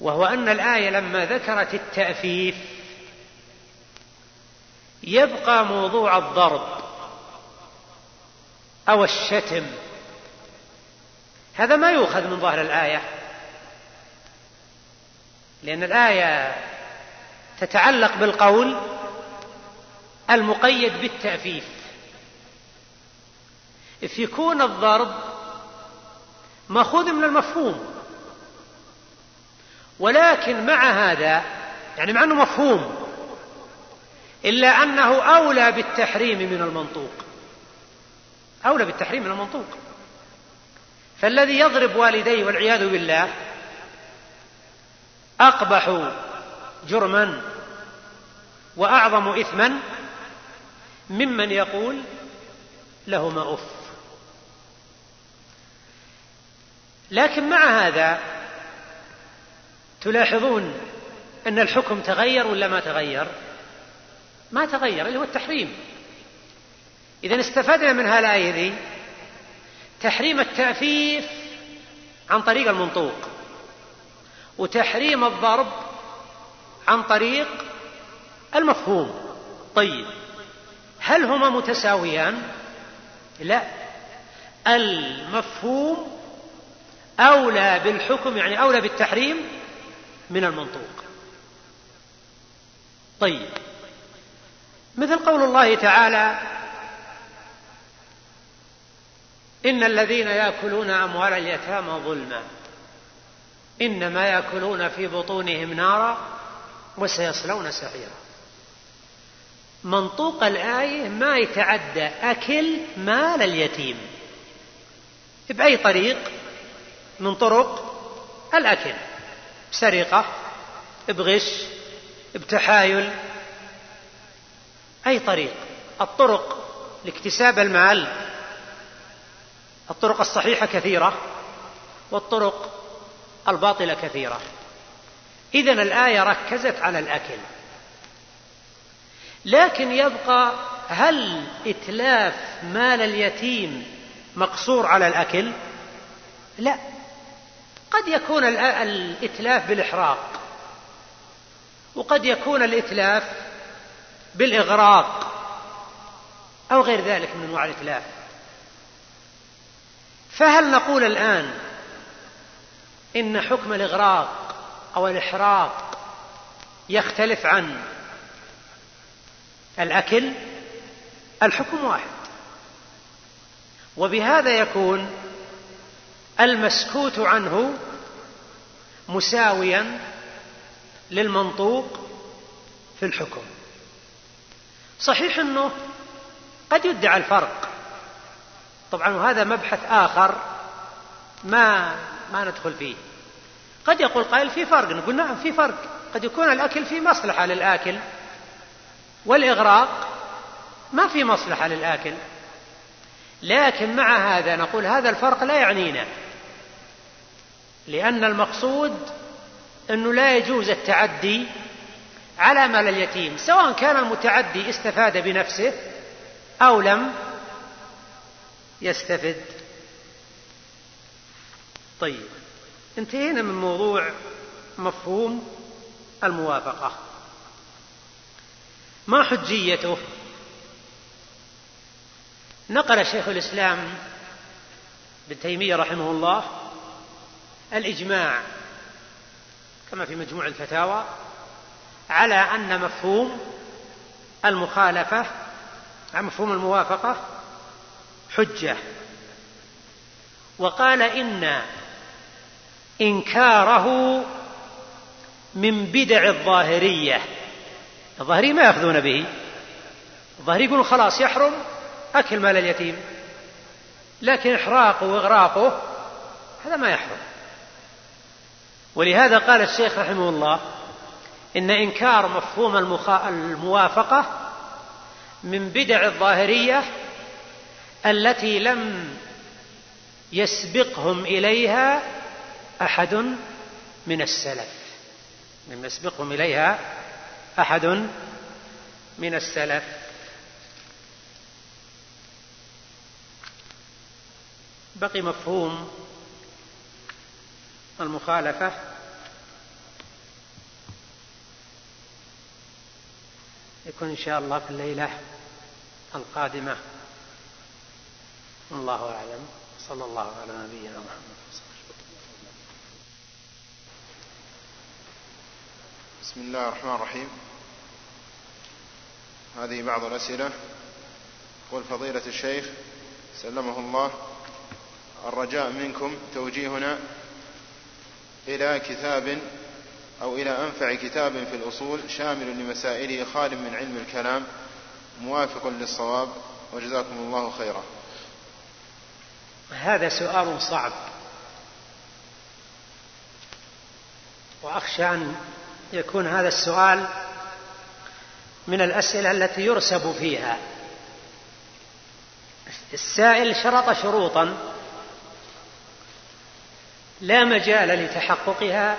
وهو أن الآية لما ذكرت التأفيف يبقى موضوع الضرب أو الشتم. هذا ما يؤخذ من ظاهر الآية. لأن الآية تتعلق بالقول المقيد بالتأفيف. إذ يكون الضرب مأخوذ من المفهوم ولكن مع هذا يعني مع أنه مفهوم إلا أنه أولى بالتحريم من المنطوق. أولى بالتحريم من المنطوق. فالذي يضرب والديه والعياذ بالله أقبح جرما وأعظم إثما ممن يقول لهما أف. لكن مع هذا تلاحظون أن الحكم تغير ولا ما تغير؟ ما تغير اللي هو التحريم. إذا استفدنا من ذي تحريم التأفيف عن طريق المنطوق. وتحريم الضرب عن طريق المفهوم. طيب هل هما متساويان؟ لا. المفهوم أولى بالحكم يعني أولى بالتحريم من المنطوق. طيب مثل قول الله تعالى إن الذين يأكلون أموال اليتامى ظلما. إنما يأكلون في بطونهم نارا وسيصلون سعيرا. منطوق الآية ما يتعدى أكل مال اليتيم بأي طريق؟ من طرق الأكل. بسرقة بغش بتحايل. أي طريق؟ الطرق لاكتساب المال. الطرق الصحيحة كثيرة والطرق الباطلة كثيرة. إذا الآية ركزت على الأكل. لكن يبقى هل إتلاف مال اليتيم مقصور على الأكل؟ لا. قد يكون الإتلاف بالإحراق. وقد يكون الإتلاف بالإغراق. أو غير ذلك من أنواع الإتلاف. فهل نقول الآن إن حكم الإغراق أو الإحراق يختلف عن الأكل الحكم واحد. وبهذا يكون المسكوت عنه مساويا للمنطوق في الحكم. صحيح أنه قد يدعى الفرق. طبعا وهذا مبحث آخر ما ما ندخل فيه. قد يقول قائل في فرق نقول نعم في فرق. قد يكون الأكل في مصلحة للآكل. والإغراق ما في مصلحة للآكل. لكن مع هذا نقول هذا الفرق لا يعنينا. لأن المقصود أنه لا يجوز التعدي على مال اليتيم سواء كان المتعدي استفاد بنفسه أو لم يستفد. طيب انتهينا من موضوع مفهوم الموافقة. ما حجيته؟ نقل شيخ الإسلام ابن تيمية رحمه الله الإجماع كما في مجموع الفتاوى على أن مفهوم المخالفة مفهوم الموافقة حجة. وقال إن إنكاره من بدع الظاهرية. الظاهريه ما يأخذون به. الظاهريه يقولون خلاص يحرم أكل مال اليتيم. لكن إحراقه وإغراقه هذا ما يحرم. ولهذا قال الشيخ رحمه الله إن إنكار مفهوم الموافقة من بدع الظاهرية التي لم يسبقهم إليها أحد من السلف. لم يسبقهم إليها أحد من السلف. بقي مفهوم المخالفة. يكون إن شاء الله في الليلة القادمة. الله أعلم. صلى الله على نبينا محمد. بسم الله الرحمن الرحيم. هذه بعض الأسئلة. والفضيلة الشيخ سلمه الله الرجاء منكم توجيهنا إلى كتاب أو إلى أنفع كتاب في الأصول شامل لمسائله خال من علم الكلام موافق للصواب. وجزاكم الله خيرا. هذا سؤال صعب. وأخشى أن يكون هذا السؤال من الأسئلة التي يرسب فيها. السائل شرط شروطا لا مجال لتحققها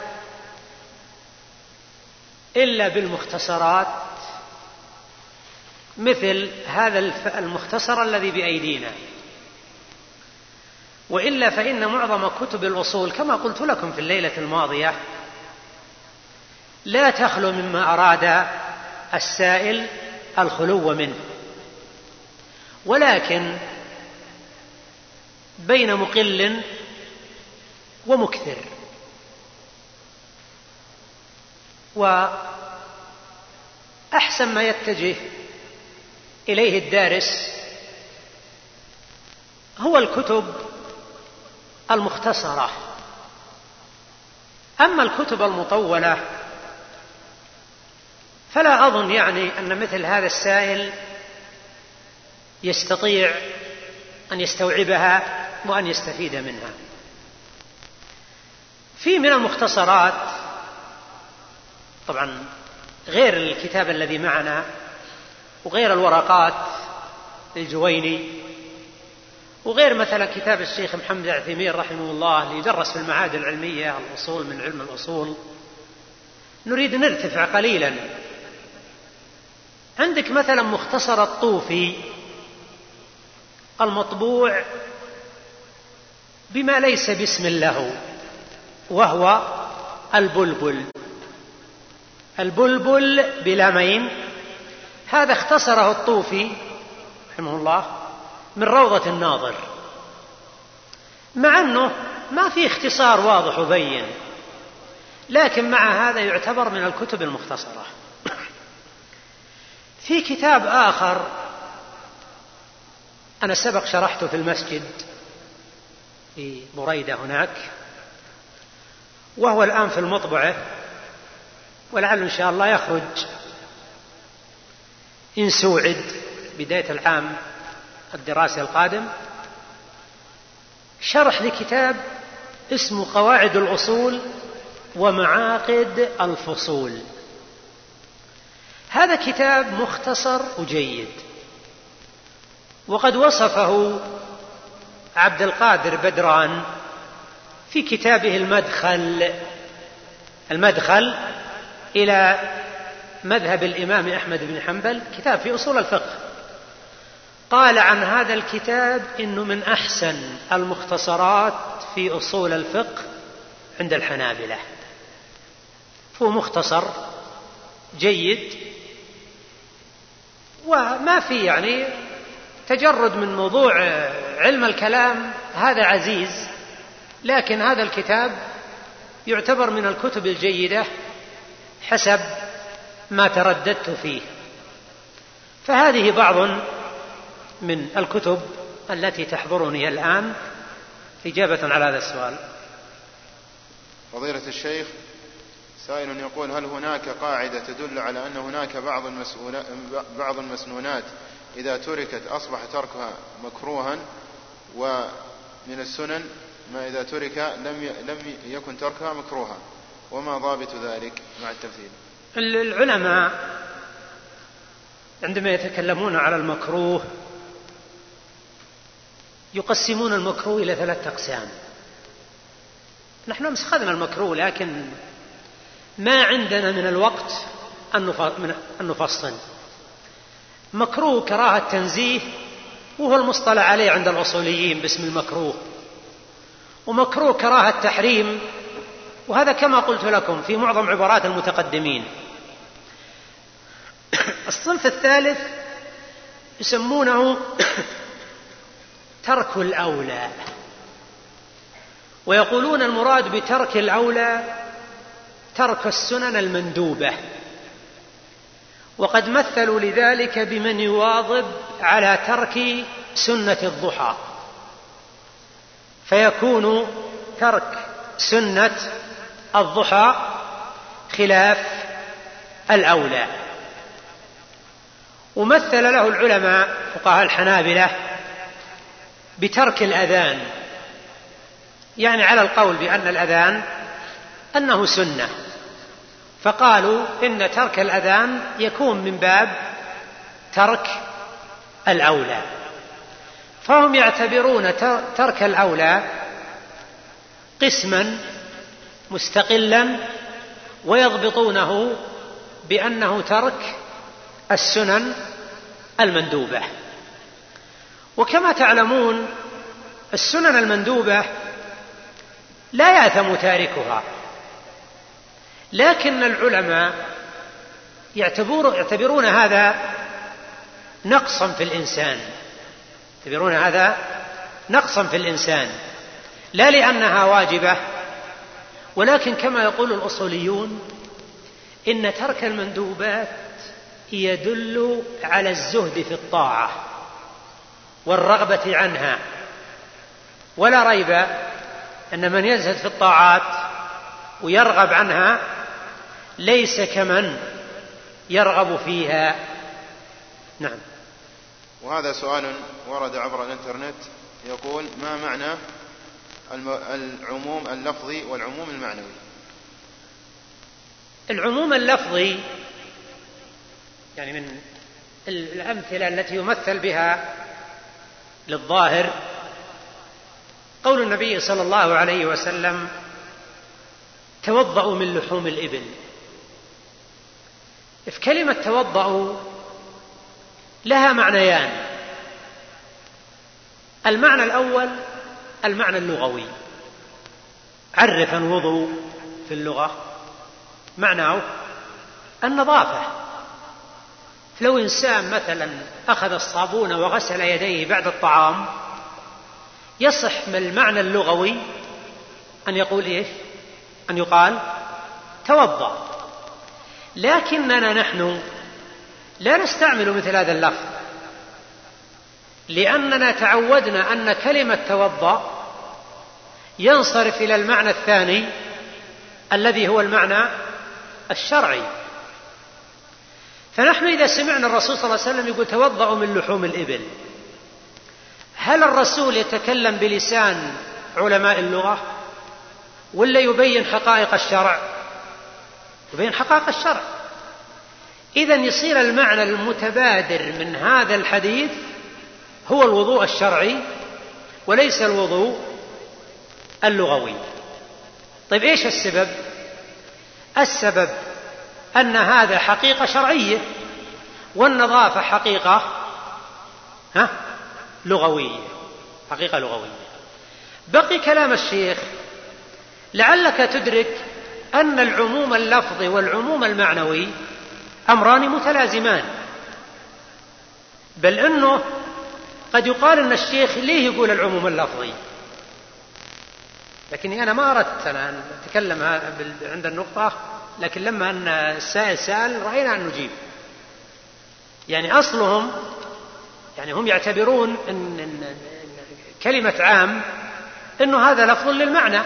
إلا بالمختصرات مثل هذا المختصر الذي بأيدينا. وإلا فإن معظم كتب الاصول كما قلت لكم في الليلة الماضية لا تخلو مما أراد السائل الخلو منه. ولكن بين مقل ومكثر. وأحسن ما يتجه إليه الدارس هو الكتب المختصرة. أما الكتب المطولة فلا أظن يعني أن مثل هذا السائل يستطيع أن يستوعبها وأن يستفيد منها. في من المختصرات طبعا غير الكتاب الذي معنا وغير الورقات للجويني وغير مثلا كتاب الشيخ محمد العثيمين رحمه الله اللي يدرس في المعاهد العلمية الأصول من علم الأصول نريد نرتفع قليلا. عندك مثلا مختصر الطوفي المطبوع بما ليس باسم له وهو البلبل. البلبل بلامين هذا اختصره الطوفي رحمه الله من روضة الناظر. مع أنه ما في اختصار واضح وبين لكن مع هذا يعتبر من الكتب المختصرة. في كتاب آخر. أنا سبق شرحته في المسجد في بريدة هناك وهو الآن في المطبعة ولعل إن شاء الله يخرج. إن سوعد بداية العام الدراسي القادم. شرح لكتاب اسمه قواعد الأصول ومعاقد الفصول. هذا كتاب مختصر وجيد. وقد وصفه عبد القادر بدران في كتابه المدخل المدخل إلى مذهب الإمام أحمد بن حنبل كتاب في أصول الفقه. قال عن هذا الكتاب إنه من أحسن المختصرات في أصول الفقه عند الحنابلة. هو مختصر جيد وما في يعني تجرد من موضوع علم الكلام هذا عزيز لكن هذا الكتاب يعتبر من الكتب الجيدة حسب ما ترددت فيه. فهذه بعض من الكتب التي تحضرني الآن إجابة على هذا السؤال. فضيلة الشيخ سائل يقول هل هناك قاعدة تدل على أن هناك بعض بعض المسنونات إذا تركت أصبح تركها مكروها ومن السنن ما إذا ترك لم لم يكن تركها مكروها. وما ضابط ذلك مع التمثيل العلماء عندما يتكلمون على المكروه يقسمون المكروه إلى ثلاثة أقسام. نحن أمس أخذنا المكروه لكن ما عندنا من الوقت أن نفصل. مكروه كراهة تنزيه وهو المصطلح عليه عند الأصوليين باسم المكروه. ومكروه كراهة تحريم وهذا كما قلت لكم في معظم عبارات المتقدمين. الصنف الثالث يسمونه ترك الأولى. ويقولون المراد بترك الأولى ترك السنن المندوبة. وقد مثلوا لذلك بمن يواظب على ترك سنة الضحى. فيكون ترك سنة الضحى خلاف الأولى. ومثل له العلماء فقهاء الحنابلة بترك الأذان. يعني على القول بأن الأذان أنه سنة. فقالوا إن ترك الأذان يكون من باب ترك الأولى. فهم يعتبرون ترك الأولى قسما مستقلا ويضبطونه بأنه ترك السنن المندوبة. وكما تعلمون السنن المندوبة لا يأثم تاركها. لكن العلماء يعتبرون هذا نقصا في الإنسان. يعتبرون هذا نقصا في الإنسان. لا لأنها واجبة ولكن كما يقول الأصوليون إن ترك المندوبات يدل على الزهد في الطاعة والرغبة عنها. ولا ريب أن من يزهد في الطاعات ويرغب عنها ليس كمن يرغب فيها. نعم. وهذا سؤال ورد عبر الإنترنت يقول ما معنى العموم اللفظي والعموم المعنوي؟ العموم اللفظي يعني من الأمثلة التي يمثل بها للظاهر قول النبي صلى الله عليه وسلم توضأوا من لحوم الإبل. في كلمة توضأوا لها معنيان. المعنى الأول المعنى اللغوي. عرف الوضوء في اللغة. معناه النظافة. لو إنسان مثلا أخذ الصابون وغسل يديه بعد الطعام يصح من المعنى اللغوي أن يقول إيش؟ أن يقال توضأ. لكننا نحن لا نستعمل مثل هذا اللفظ. لأننا تعودنا أن كلمة توضأ ينصرف إلى المعنى الثاني الذي هو المعنى الشرعي. فنحن إذا سمعنا الرسول صلى الله عليه وسلم يقول توضأوا من لحوم الإبل. هل الرسول يتكلم بلسان علماء اللغة؟ ولا يبين حقائق الشرع؟ يبين حقائق الشرع. إذا يصير المعنى المتبادر من هذا الحديث هو الوضوء الشرعي وليس الوضوء اللغوي. طيب إيش السبب؟ السبب أن هذا حقيقة شرعية والنظافه حقيقة ها؟ لغوية. حقيقة لغوية. بقي كلام الشيخ لعلك تدرك أن العموم اللفظي والعموم المعنوي أمران متلازمان. بل إنه قد يقال إن الشيخ ليه يقول العموم اللفظي؟ لكني أنا ما أردت أنا أن أتكلم عند النقطة لكن لما أن السائل سأل رأينا أن نجيب. يعني أصلهم يعني هم يعتبرون ان, إن كلمة عام إنه هذا لفظ للمعنى.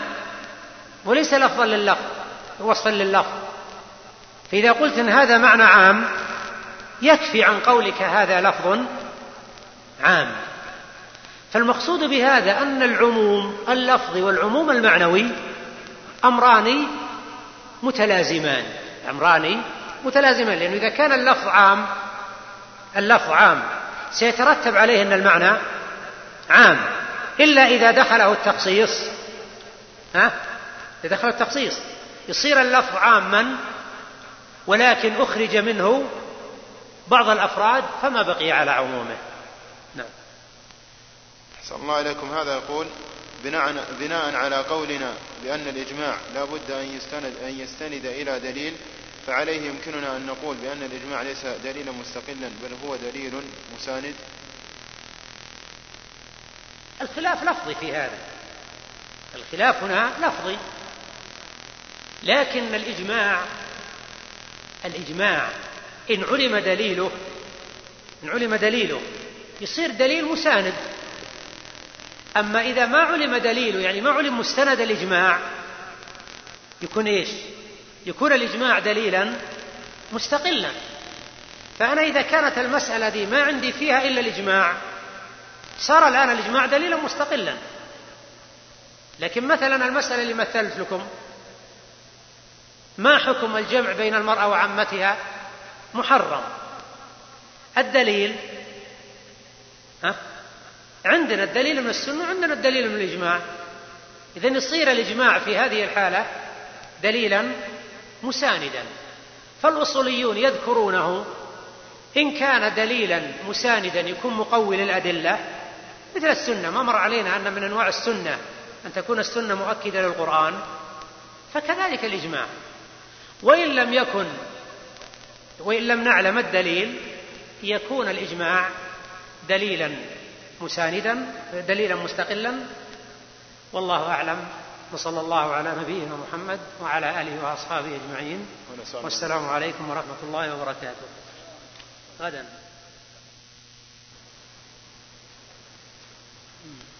وليس لفظا لللفظ وصفا لللفظ. فإذا قلت إن هذا معنى عام يكفي عن قولك هذا لفظ عام. فالمقصود بهذا أن العموم اللفظي والعموم المعنوي أمران متلازمان. أمران متلازمان لأنه إذا كان اللفظ عام اللفظ عام سيترتب عليه أن المعنى عام. إلا إذا دخله التخصيص ها إذا دخل التخصيص. يصير اللفظ عاما ولكن أخرج منه بعض الأفراد فما بقي على عمومه. نعم. صلى الله عليكم. هذا يقول بناء, بناء على قولنا بأن الإجماع لا بد أن يستند, أن يستند إلى دليل فعليه يمكننا أن نقول بأن الإجماع ليس دليلا مستقلا بل هو دليل مساند. الخلاف لفظي في هذا. الخلاف هنا لفظي. لكن الإجماع الإجماع إن علم دليله إن علم دليله يصير دليل مساند. أما إذا ما علم دليله يعني ما علم مستند الإجماع يكون إيش؟ يكون الإجماع دليلا مستقلا. فأنا إذا كانت المسألة دي ما عندي فيها إلا الإجماع صار الآن الإجماع دليلا مستقلا. لكن مثلا المسألة اللي مثلت لكم ما حكم الجمع بين المرأة وعمتها؟ محرم. الدليل؟ ها؟ عندنا الدليل من السنة وعندنا الدليل من الإجماع. إذا يصير الإجماع في هذه الحالة دليلا مساندا. فالأصوليون يذكرونه إن كان دليلا مساندا يكون مقوي للأدلة. مثل السنة ما مر علينا أن من أنواع السنة أن تكون السنة مؤكدة للقرآن. فكذلك الإجماع. وإن لم يكن وإن لم نعلم الدليل يكون الإجماع دليلا مساندا دليلا مستقلا. والله أعلم. وصلى الله على نبينا محمد وعلى آله وأصحابه أجمعين. والسلام عليكم ورحمة الله وبركاته. غدا.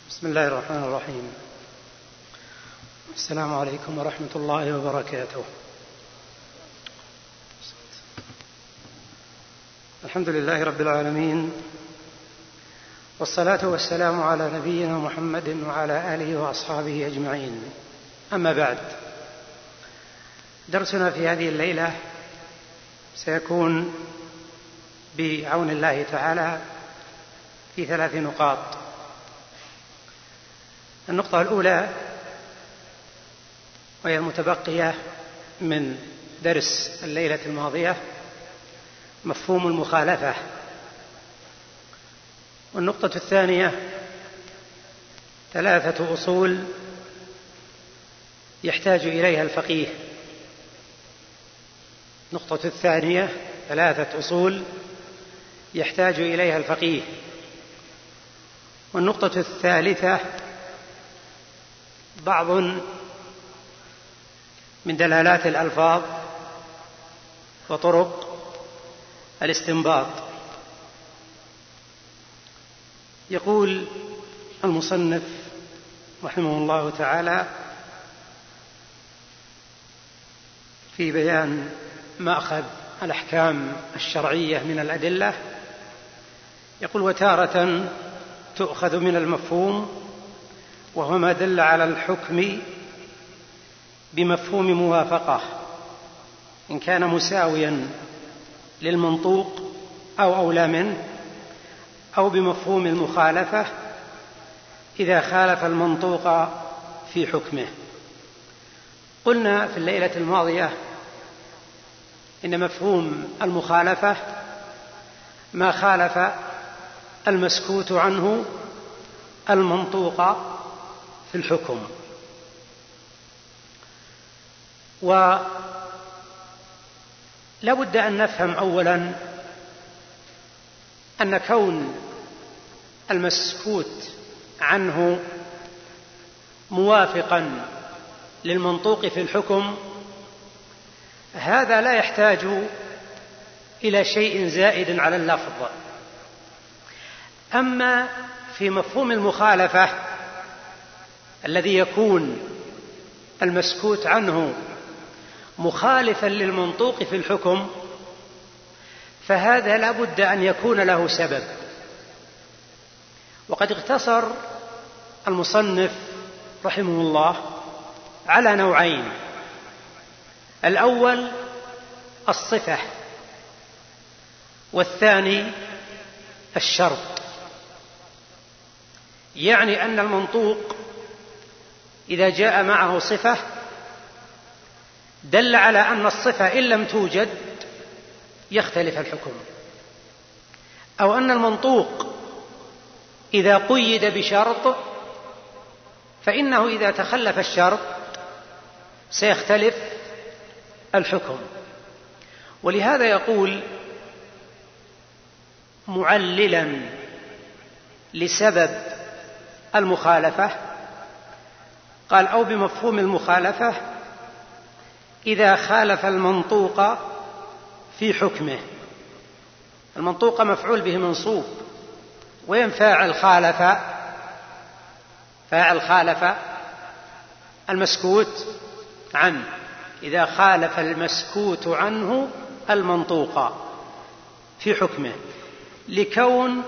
بسم الله الرحمن الرحيم. السلام عليكم ورحمة الله وبركاته. الحمد لله رب العالمين والصلاة والسلام على نبينا محمد وعلى آله وأصحابه أجمعين. أما بعد درسنا في هذه الليلة سيكون بعون الله تعالى في ثلاث نقاط. النقطة الأولى وهي المتبقية من درس الليلة الماضية مفهوم المخالفة. والنقطة الثانية ثلاثة أصول يحتاج إليها الفقيه. النقطة الثانية ثلاثة أصول يحتاج إليها الفقيه. والنقطة الثالثة بعض من دلالات الألفاظ وطرق الاستنباط. يقول المصنف رحمه الله تعالى في بيان مأخذ الأحكام الشرعية من الأدلة يقول وتارة تؤخذ من المفهوم وهو ما دل على الحكم بمفهوم موافقة إن كان مساويا للمنطوق أو أولى منه أو بمفهوم المخالفة إذا خالف المنطوق في حكمه. قلنا في الليلة الماضية إن مفهوم المخالفة ما خالف المسكوت عنه المنطوق في الحكم. ولا بد أن نفهم اولا أن كون المسكوت عنه موافقا للمنطوق في الحكم هذا لا يحتاج إلى شيء زائد على اللفظ. أما في مفهوم المخالفة الذي يكون المسكوت عنه مخالفا للمنطوق في الحكم فهذا لا بد أن يكون له سبب. وقد اقتصر المصنف رحمه الله على نوعين. الأول الصفة والثاني الشرط. يعني أن المنطوق إذا جاء معه صفة دل على أن الصفة إن لم توجد يختلف الحكم. أو أن المنطوق إذا قيد بشرط فإنه إذا تخلف الشرط سيختلف الحكم. ولهذا يقول معللا لسبب المخالفة قال أو بمفهوم المخالفة إذا خالف المنطوق في حكمه. المنطوق مفعول به منصوب. وين فاعل خالف؟ فاعل خالف المسكوت عنه. إذا خالف المسكوت عنه المنطوق في حكمه. لكون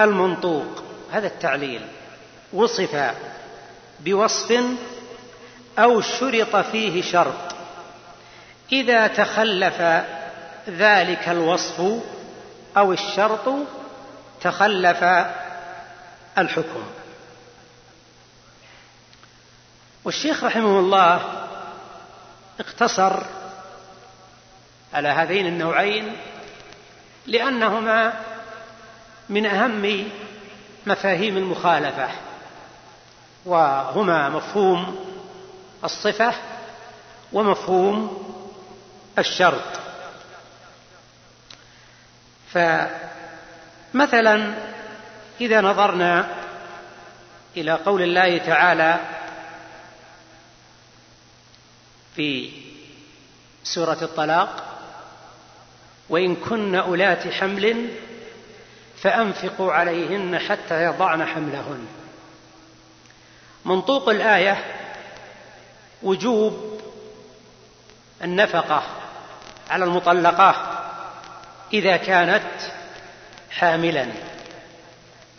المنطوق هذا التعليل وصف بوصف أو شرط فيه شرط. إذا تخلف ذلك الوصف أو الشرط تخلف الحكم. والشيخ رحمه الله اقتصر على هذين النوعين لأنهما من أهم مفاهيم المخالفة وهما مفهوم الصفة ومفهوم الشرط. فمثلا إذا نظرنا إلى قول الله تعالى في سورة الطلاق وإن كن أولات حمل فأنفقوا عليهن حتى يضعن حملهن. منطوق الآية وجوب النفقة. على المطلقة إذا كانت حاملا.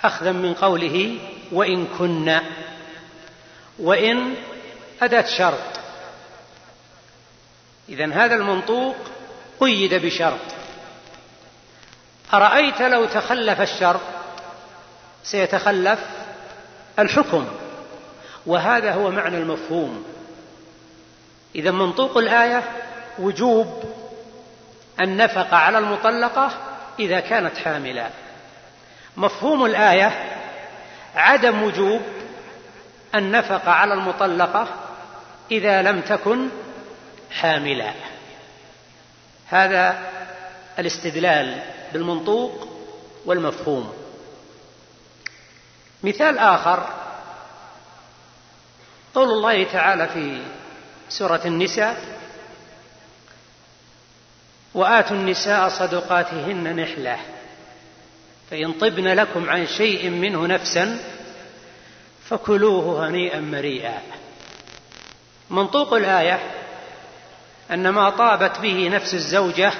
أخذا من قوله وإن كن. وإن أداة شرط. إذا هذا المنطوق قيد بشرط. أرأيت لو تخلف الشرط؟ سيتخلف الحكم. وهذا هو معنى المفهوم. إذا منطوق الآية وجوب النفقة على المطلقة إذا كانت حاملة. مفهوم الآية عدم وجوب النفقة على المطلقة إذا لم تكن حاملا هذا الاستدلال بالمنطوق والمفهوم. مثال آخر. قول الله تعالى في سورة النساء وآتوا النساء صدقاتهن نحلة. فإن طبن لكم عن شيء منه نفسا فكلوه هنيئا مريئا. منطوق الآية أن ما طابت به نفس الزوجة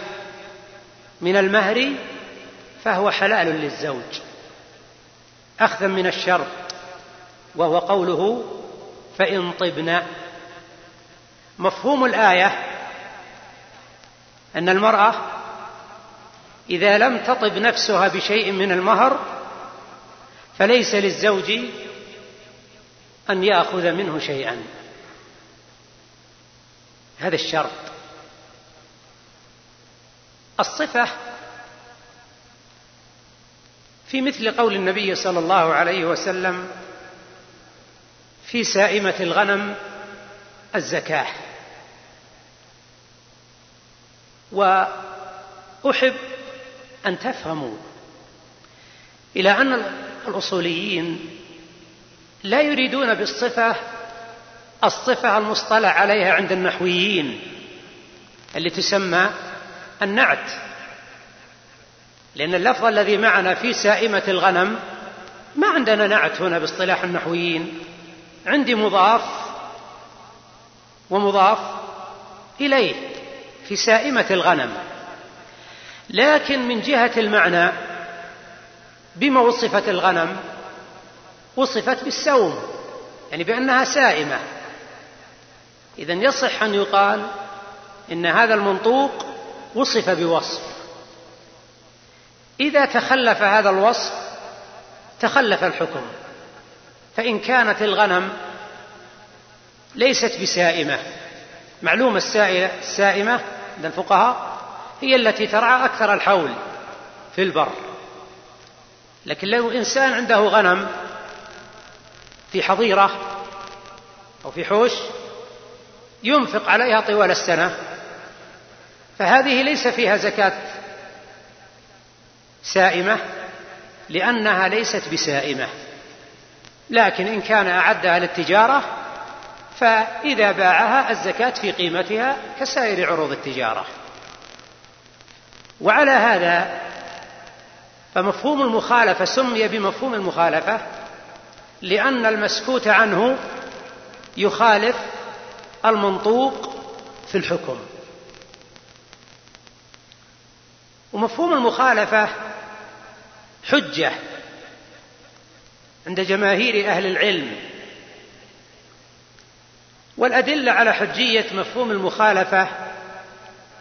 من المهر فهو حلال للزوج أخذا من الشرط وهو قوله فإن طبن. مفهوم الآية أن المرأة إذا لم تطب نفسها بشيء من المهر فليس للزوج أن يأخذ منه شيئا. هذا الشرط. الصفة في مثل قول النبي صلى الله عليه وسلم في سائمة الغنم الزكاة. وأحب أن تفهموا إلى أن الأصوليين لا يريدون بالصفة الصفة المصطلح عليها عند النحويين اللي تسمى النعت. لأن اللفظ الذي معنا في سائمة الغنم ما عندنا نعت هنا باصطلاح النحويين. عندي مضاف ومضاف إليه. في سائمة الغنم. لكن من جهة المعنى بما وصفت الغنم وصفت بالسوم يعني بأنها سائمة. إذا يصح أن يقال إن هذا المنطوق وصف بوصف. إذا تخلف هذا الوصف تخلف الحكم. فإن كانت الغنم ليست بسائمة. معلومة السائمة عند الفقهاء هي التي ترعى أكثر الحول في البر. لكن لو إنسان عنده غنم في حظيرة أو في حوش ينفق عليها طوال السنة فهذه ليس فيها زكاة سائمة لأنها ليست بسائمة. لكن إن كان أعدها للتجارة فإذا باعها الزكاة في قيمتها كسائر عروض التجارة. وعلى هذا فمفهوم المخالفة سمي بمفهوم المخالفة لأن المسكوت عنه يخالف المنطوق في الحكم. ومفهوم المخالفة حجة عند جماهير أهل العلم. والأدلة على حجية مفهوم المخالفة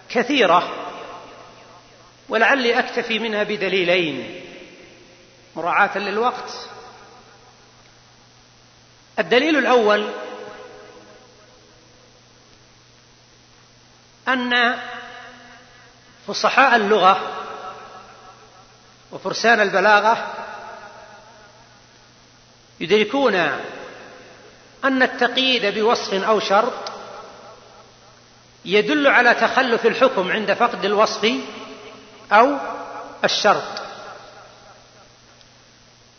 كثيرة ولعلي أكتفي منها بدليلين. مراعاة للوقت. الدليل الأول أن فصحاء اللغة وفرسان البلاغة يدركون أن التقييد بوصف أو شرط يدل على تخلف الحكم عند فقد الوصف أو الشرط.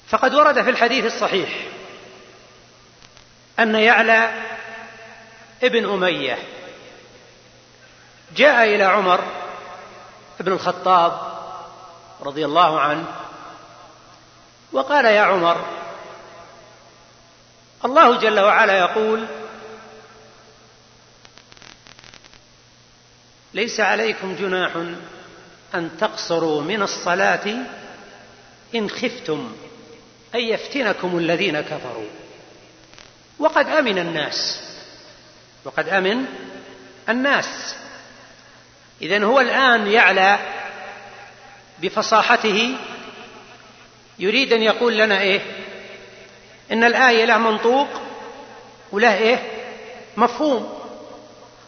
فقد ورد في الحديث الصحيح أن يعلى ابن أمية جاء إلى عمر بن الخطاب رضي الله عنه وقال يا عمر الله جل وعلا يقول ليس عليكم جناح أن تقصروا من الصلاة إن خفتم أن يفتنكم الذين كفروا. وقد آمن الناس وقد آمن الناس. إذن هو الآن يعلى بفصاحته يريد أن يقول لنا إيه؟ إن الآية له منطوق وله إيه؟ مفهوم.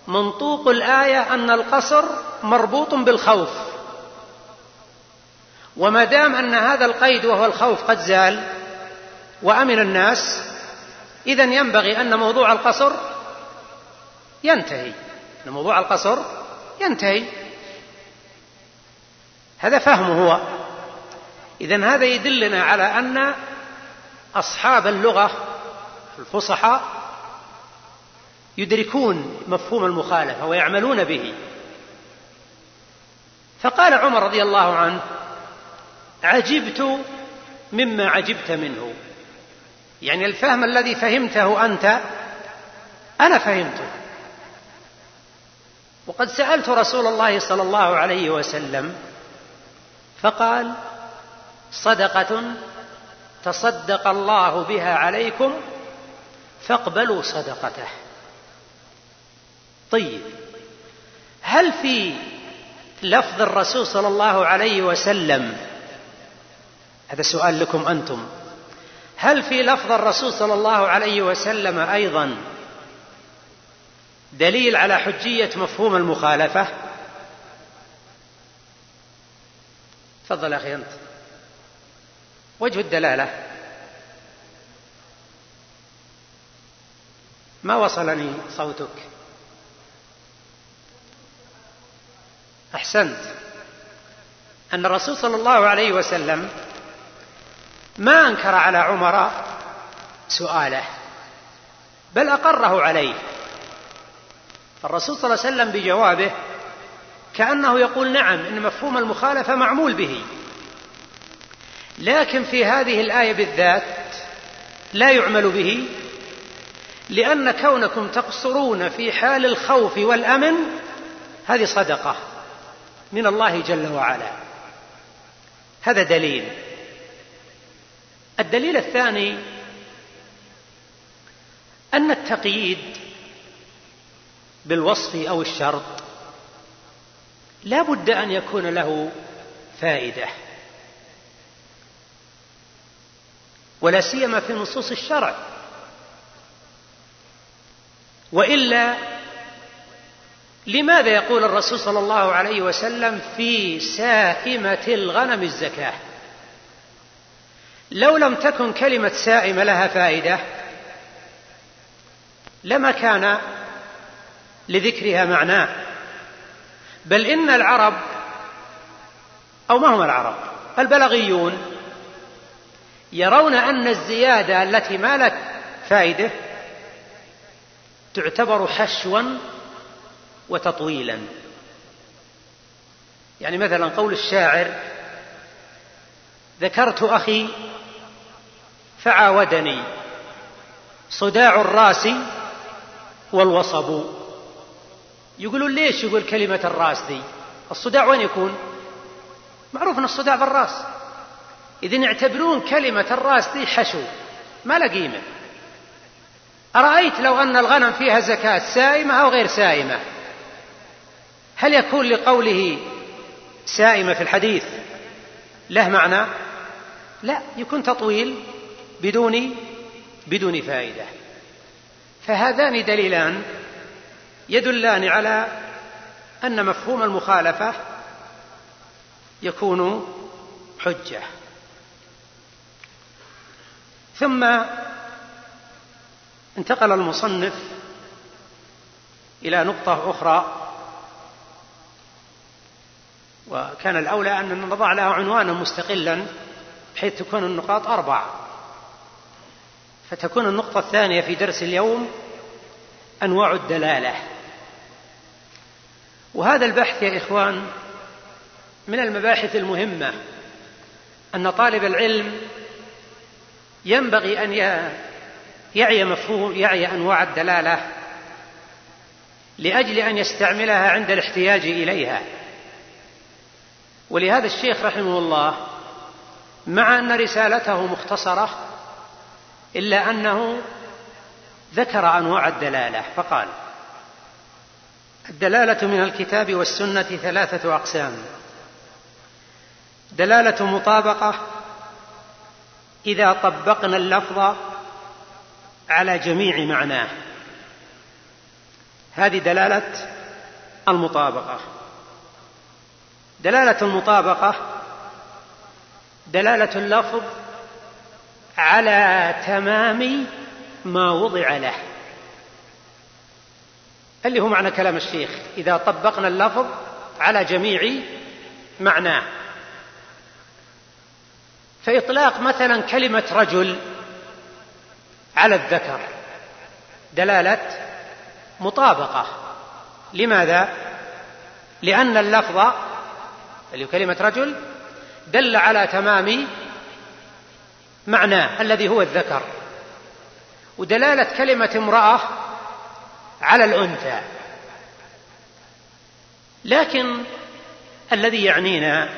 منطوق الآية أن القصر مربوط بالخوف. وما دام أن هذا القيد وهو الخوف قد زال وأمن الناس اذا ينبغي أن موضوع القصر ينتهي. موضوع القصر ينتهي. هذا فهمه هو. إذا هذا يدلنا على أن أصحاب اللغة الفصحاء يدركون مفهوم المخالفة ويعملون به. فقال عمر رضي الله عنه عجبت مما عجبت منه. يعني الفهم الذي فهمته أنت أنا فهمته. وقد سألت رسول الله صلى الله عليه وسلم فقال صدقة تصدق الله بها عليكم فاقبلوا صدقته. طيب هل في لفظ الرسول صلى الله عليه وسلم هذا سؤال لكم أنتم هل في لفظ الرسول صلى الله عليه وسلم أيضا دليل على حجية مفهوم المخالفة؟ تفضل أخي أنت. وجه الدلالة. ما وصلني صوتك؟ أحسنت. أن الرسول صلى الله عليه وسلم ما أنكر على عمر سؤاله بل أقره عليه. الرسول صلى الله عليه وسلم بجوابه كأنه يقول نعم إن مفهوم المخالفة معمول به. لكن في هذه الآية بالذات لا يعمل به لأن كونكم تقصرون في حال الخوف والأمن هذه صدقة من الله جل وعلا. هذا دليل. الدليل الثاني أن التقييد بالوصف أو الشرط لا بد أن يكون له فائدة. ولا سيما في نصوص الشرع. وإلا لماذا يقول الرسول صلى الله عليه وسلم في سائمة الغنم الزكاة؟ لو لم تكن كلمة سائمة لها فائدة لما كان لذكرها معناه. بل إن العرب أو ما هم العرب البلغيون يرون أن الزيادة التي ما لها فائدة تعتبر حشوا وتطويلا. يعني مثلا قول الشاعر ذكرت أخي فعاودني صداع الرأس والوصب. يقولون ليش يقول كلمة الرأس دي؟ الصداع وين يكون؟ معروف أن الصداع بالرأس. إذن يعتبرون كلمة الرأس دي حشو ما لا قيمة. أرأيت لو أن الغنم فيها زكاة سائمة أو غير سائمة؟ هل يكون لقوله سائمة في الحديث له معنى؟ لا يكون تطويل بدون بدون فائدة. فهذان دليلان يدلان على أن مفهوم المخالفة يكون حجة. ثم انتقل المصنف إلى نقطة أخرى. وكان الأولى أن نضع لها عنوانا مستقلا بحيث تكون النقاط أربع. فتكون النقطة الثانية في درس اليوم أنواع الدلالة. وهذا البحث يا إخوان من المباحث المهمة أن طالب العلم ينبغي أن يعي مفهوم يعي أنواع الدلالة لأجل أن يستعملها عند الاحتياج إليها. ولهذا الشيخ رحمه الله مع أن رسالته مختصرة إلا أنه ذكر أنواع الدلالة فقال الدلالة من الكتاب والسنة ثلاثة أقسام. دلالة مطابقة إذا طبقنا اللفظ على جميع معناه. هذه دلالة المطابقة. دلالة المطابقة دلالة اللفظ على تمام ما وضع له. اللي هو معنى كلام الشيخ إذا طبقنا اللفظ على جميع معناه. فإطلاق مثلا كلمة رجل على الذكر دلالة مطابقة. لماذا؟ لأن اللفظ اللي كلمة رجل دل على تمام معناه الذي هو الذكر. ودلالة كلمة امرأة على الأنثى. لكن الذي يعنينا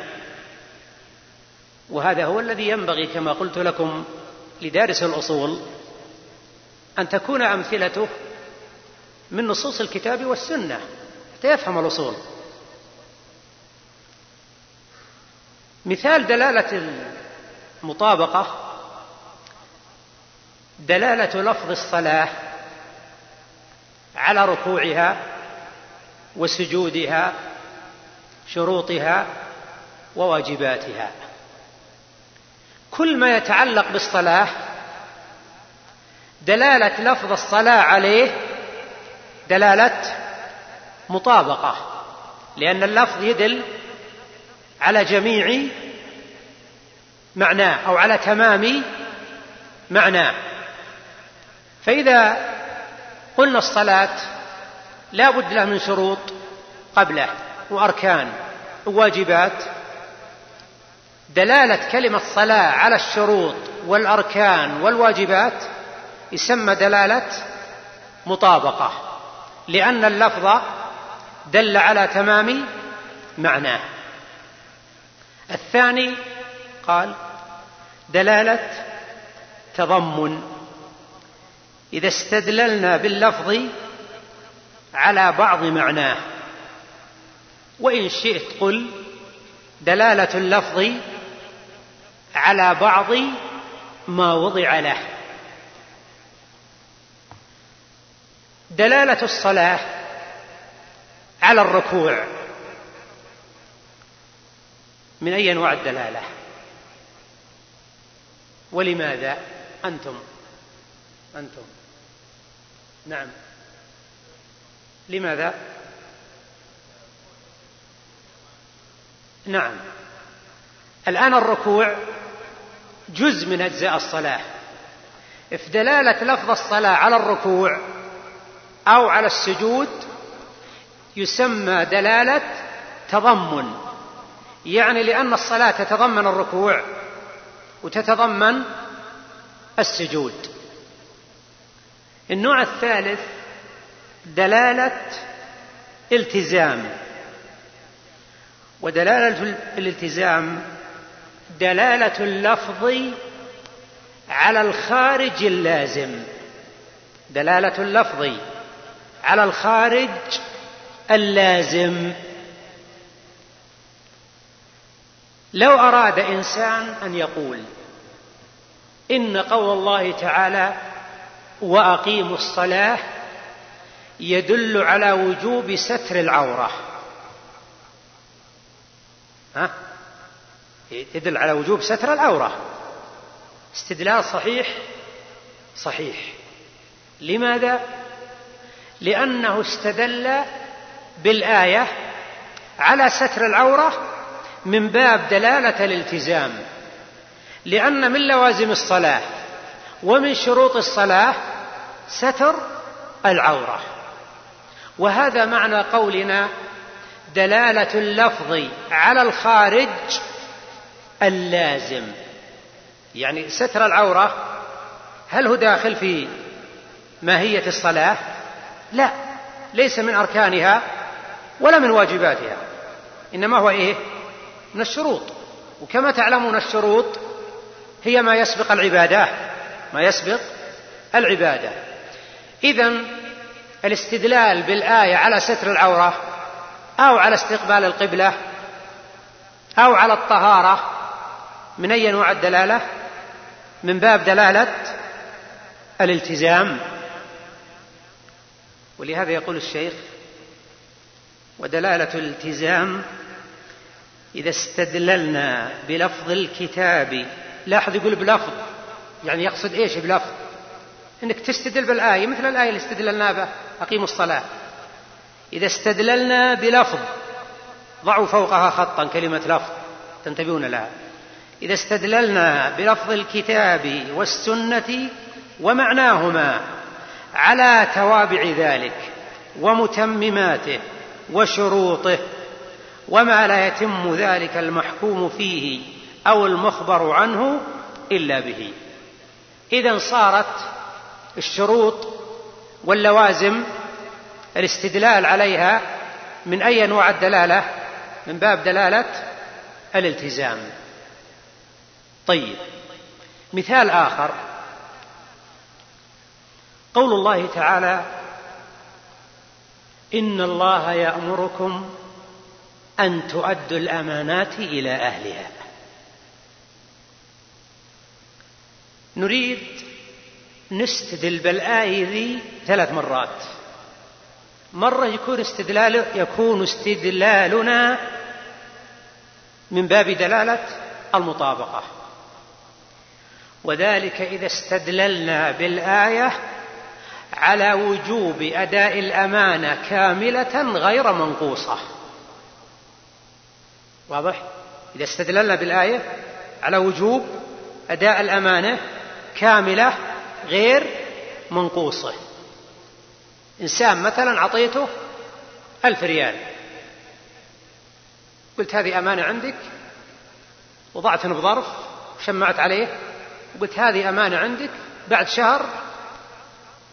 وهذا هو الذي ينبغي كما قلت لكم لدارس الأصول أن تكون أمثلته من نصوص الكتاب والسنة حتى يفهم الأصول. مثال دلالة المطابقة دلالة لفظ الصلاة على ركوعها وسجودها شروطها وواجباتها. كل ما يتعلق بالصلاة دلالة لفظ الصلاة عليه دلالة مطابقة لأن اللفظ يدل على جميع معناه أو على تمام معناه. فإذا قلنا الصلاة لا بد له من شروط قبله وأركان وواجبات دلالة كلمة صلاة على الشروط والأركان والواجبات يسمى دلالة مطابقة لأن اللفظ دل على تمام معناه. الثاني قال دلالة تضمن إذا استدللنا باللفظ على بعض معناه. وإن شئت قل دلالة اللفظ على بعض ما وضع له. دلالة الصلاة على الركوع. من أي أنواع الدلالة؟ ولماذا؟ أنتم. أنتم. نعم. لماذا؟ نعم. الآن الركوع جزء من أجزاء الصلاة. في دلالة لفظ الصلاة على الركوع أو على السجود يسمى دلالة تضمن. يعني لأن الصلاة تتضمن الركوع وتتضمن السجود. النوع الثالث دلالة التزام. ودلالة الالتزام دلالة اللفظ على الخارج اللازم. دلالة اللفظ على الخارج اللازم. لو أراد إنسان أن يقول إن قول الله تعالى وأقيموا الصلاة يدل على وجوب ستر العورة. ها؟ يدل على وجوب ستر العورة. استدلال صحيح صحيح. لماذا؟ لأنه استدل بالآية على ستر العورة من باب دلالة الالتزام. لأن من لوازم الصلاة ومن شروط الصلاة ستر العورة. وهذا معنى قولنا دلالة اللفظ على الخارج اللازم يعني ستر العورة هل هو داخل في ماهية الصلاة؟ لا ليس من أركانها ولا من واجباتها إنما هو إيه؟ من الشروط وكما تعلمون الشروط هي ما يسبق العبادة ما يسبق العبادة إذا الاستدلال بالآية على ستر العورة أو على استقبال القبلة أو على الطهارة من أي أنواع الدلالة؟ من باب دلالة الالتزام. ولهذا يقول الشيخ ودلالة الالتزام إذا استدللنا بلفظ الكتاب لاحظ يقول بلفظ يعني يقصد إيش بلفظ؟ إنك تستدل بالآية مثل الآية اللي استدللنا بها أقيموا الصلاة. إذا استدللنا بلفظ ضعوا فوقها خطا كلمة لفظ تنتبهون لها. إذا استدللنا بلفظ الكتاب والسنة ومعناهما على توابع ذلك ومتمماته وشروطه وما لا يتم ذلك المحكوم فيه أو المخبر عنه إلا به. اذا صارت الشروط واللوازم الاستدلال عليها من أي انواع الدلالة؟ من باب دلالة الالتزام. طيب. مثال آخر. قول الله تعالى إن الله يأمركم أن تؤدوا الأمانات إلى أهلها. نريد نستدل بالآية ذي ثلاث مرات. مرة يكون استدلال يكون استدلالنا من باب دلالة المطابقة. وذلك إذا استدللنا بالآية على وجوب أداء الأمانة كاملة غير منقوصة. واضح؟ إذا استدللنا بالآية على وجوب أداء الأمانة كاملة غير منقوصة. إنسان مثلا أعطيته ألف ريال. قلت هذه أمانة عندك؟ وضعتها بظرف وشمعت عليه وقلت هذه أمانة عندك بعد شهر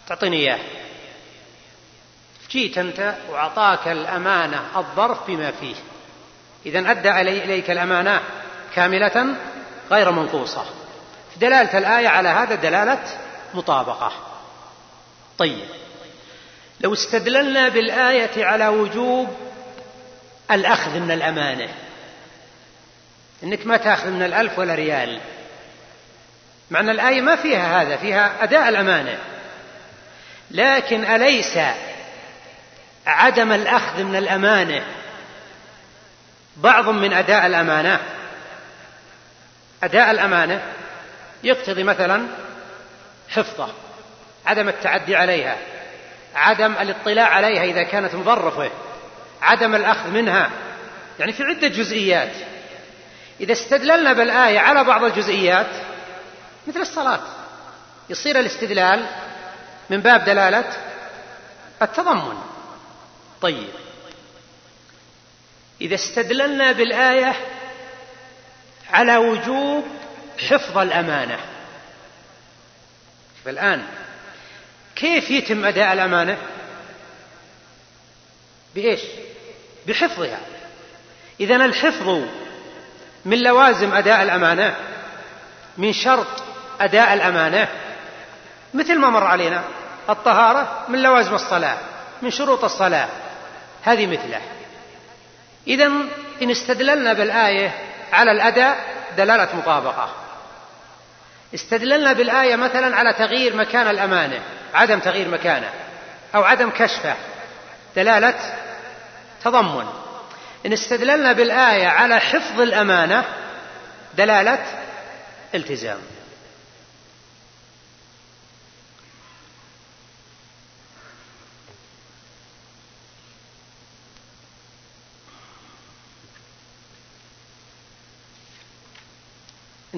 تعطيني إياه جيت أنت وأعطاك الأمانة الظرف بما فيه. إذا أدى إليك الأمانة كاملة غير منقوصة. دلالة الآية على هذا دلالة مطابقة. طيب. لو استدللنا بالآية على وجوب الأخذ من الأمانة إنك ما تأخذ من الألف ولا ريال. معنى الآية ما فيها هذا فيها أداء الأمانة. لكن أليس عدم الأخذ من الأمانة بعض من أداء الأمانة؟ أداء الأمانة يقتضي مثلا حفظة عدم التعدي عليها عدم الاطلاع عليها إذا كانت مظرفة عدم الأخذ منها. يعني في عدة جزئيات. إذا استدللنا بالآية على بعض الجزئيات مثل الصلاة. يصير الاستدلال من باب دلالة التضمن. طيب. إذا استدللنا بالآية على وجوب حفظ الأمانة. فالآن كيف يتم أداء الأمانة؟ بإيش؟ بحفظها. إذا الحفظ من لوازم أداء الأمانة من شرط أداء الأمانة. مثل ما مر علينا الطهارة من لوازم الصلاة من شروط الصلاة. هذه مثله. إذا إن استدللنا بالآية على الأداء دلالة مطابقة. استدللنا بالآية مثلا على تغيير مكان الأمانة عدم تغيير مكانه أو عدم كشفه. دلالة تضمن. إن استدللنا بالآية على حفظ الأمانة دلالة التزام.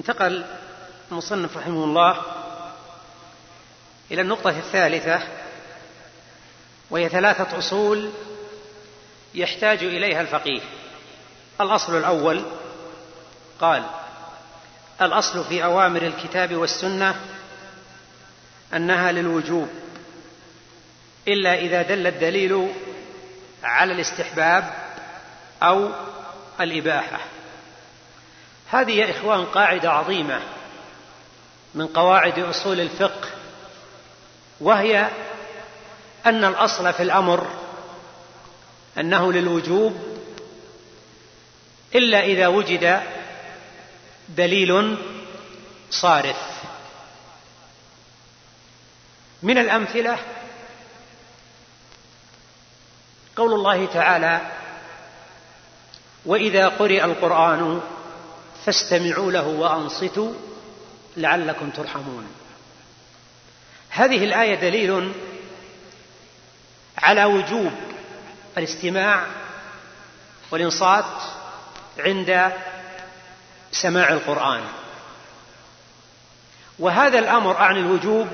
انتقل المصنف رحمه الله إلى النقطة الثالثة وهي ثلاثة أصول يحتاج إليها الفقيه. الأصل الأول قال الأصل في أوامر الكتاب والسنة أنها للوجوب إلا إذا دل الدليل على الاستحباب أو الإباحة. هذه يا إخوان قاعدة عظيمة من قواعد أصول الفقه وهي أن الأصل في الأمر أنه للوجوب إلا إذا وجد دليل صارف. من الأمثلة قول الله تعالى وإذا قرئ القرآن فاستمعوا له وأنصتوا لعلكم ترحمون. هذه الآية دليل على وجوب الاستماع والانصات عند سماع القرآن. وهذا الأمر عن الوجوب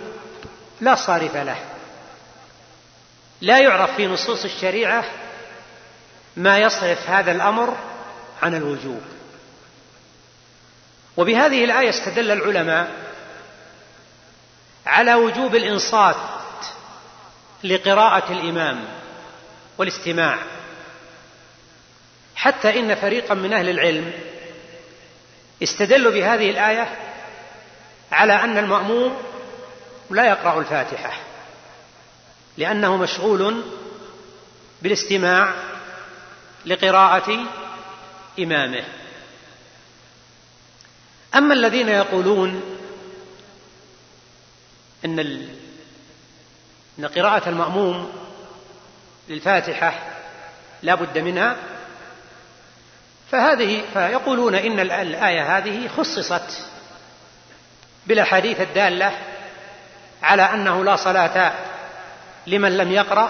لا صارف له. لا يعرف في نصوص الشريعة ما يصرف هذا الأمر عن الوجوب. وبهذه الآية استدل العلماء على وجوب الإنصات لقراءة الإمام والاستماع. حتى إن فريقا من أهل العلم استدلوا بهذه الآية على أن المأموم لا يقرأ الفاتحة لأنه مشغول بالاستماع لقراءة إمامه. أما الذين يقولون إن إن قراءة المأموم للفاتحة لا بد منها فهذه فيقولون إن الآية هذه خصصت بالاحاديث الدالة على أنه لا صلاة لمن لم يقرأ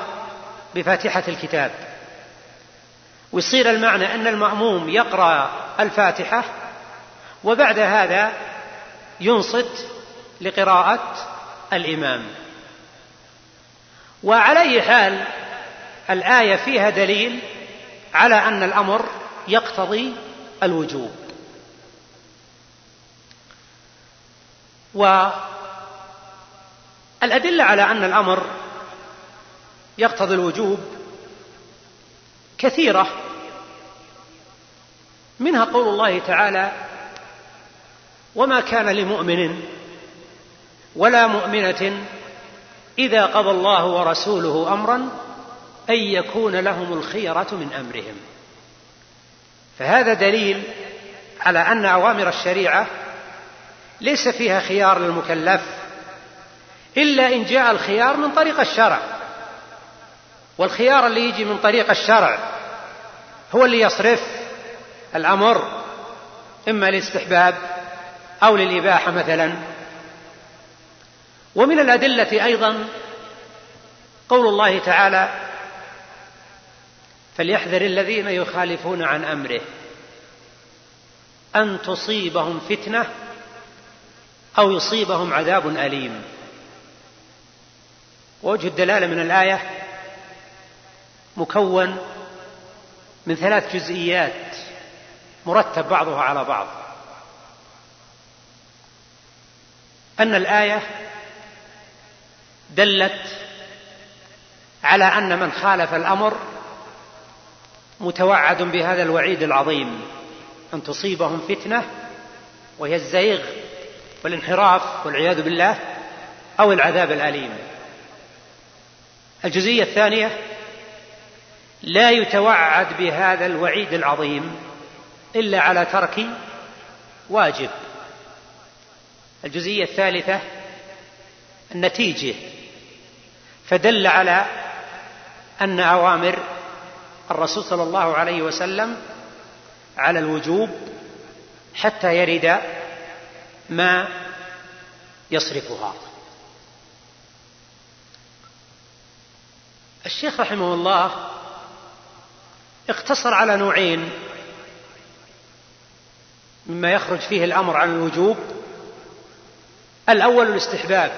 بفاتحة الكتاب. ويصير المعنى إن المأموم يقرأ الفاتحة وبعد هذا ينصت لقراءة الإمام. وعلى اي حال الآية فيها دليل على أن الأمر يقتضي الوجوب. والأدلة على أن الأمر يقتضي الوجوب كثيرة منها قول الله تعالى وما كان لمؤمن ولا مؤمنة إذا قضى الله ورسوله أمرا أن يكون لهم الخيرة من أمرهم. فهذا دليل على أن أوامر الشريعة ليس فيها خيار للمكلف إلا إن جاء الخيار من طريق الشرع. والخيار اللي يجي من طريق الشرع هو اللي يصرف الأمر إما للاستحباب أو للإباحة مثلا. ومن الأدلة أيضا قول الله تعالى فليحذر الذين يخالفون عن أمره أن تصيبهم فتنة أو يصيبهم عذاب أليم. ووجه الدلالة من الآية مكون من ثلاث جزئيات مرتب بعضها على بعض. أن الآية دلت على أن من خالف الأمر متوعد بهذا الوعيد العظيم أن تصيبهم فتنة وهي الزيغ والانحراف والعياذ بالله أو العذاب الأليم. الجزئية الثانية لا يتوعد بهذا الوعيد العظيم إلا على ترك واجب. الجزئية الثالثة النتيجة فدل على أن أوامر الرسول صلى الله عليه وسلم على الوجوب حتى يرد ما يصرفها. الشيخ رحمه الله اقتصر على نوعين مما يخرج فيه الأمر عن الوجوب الأول الاستحباب.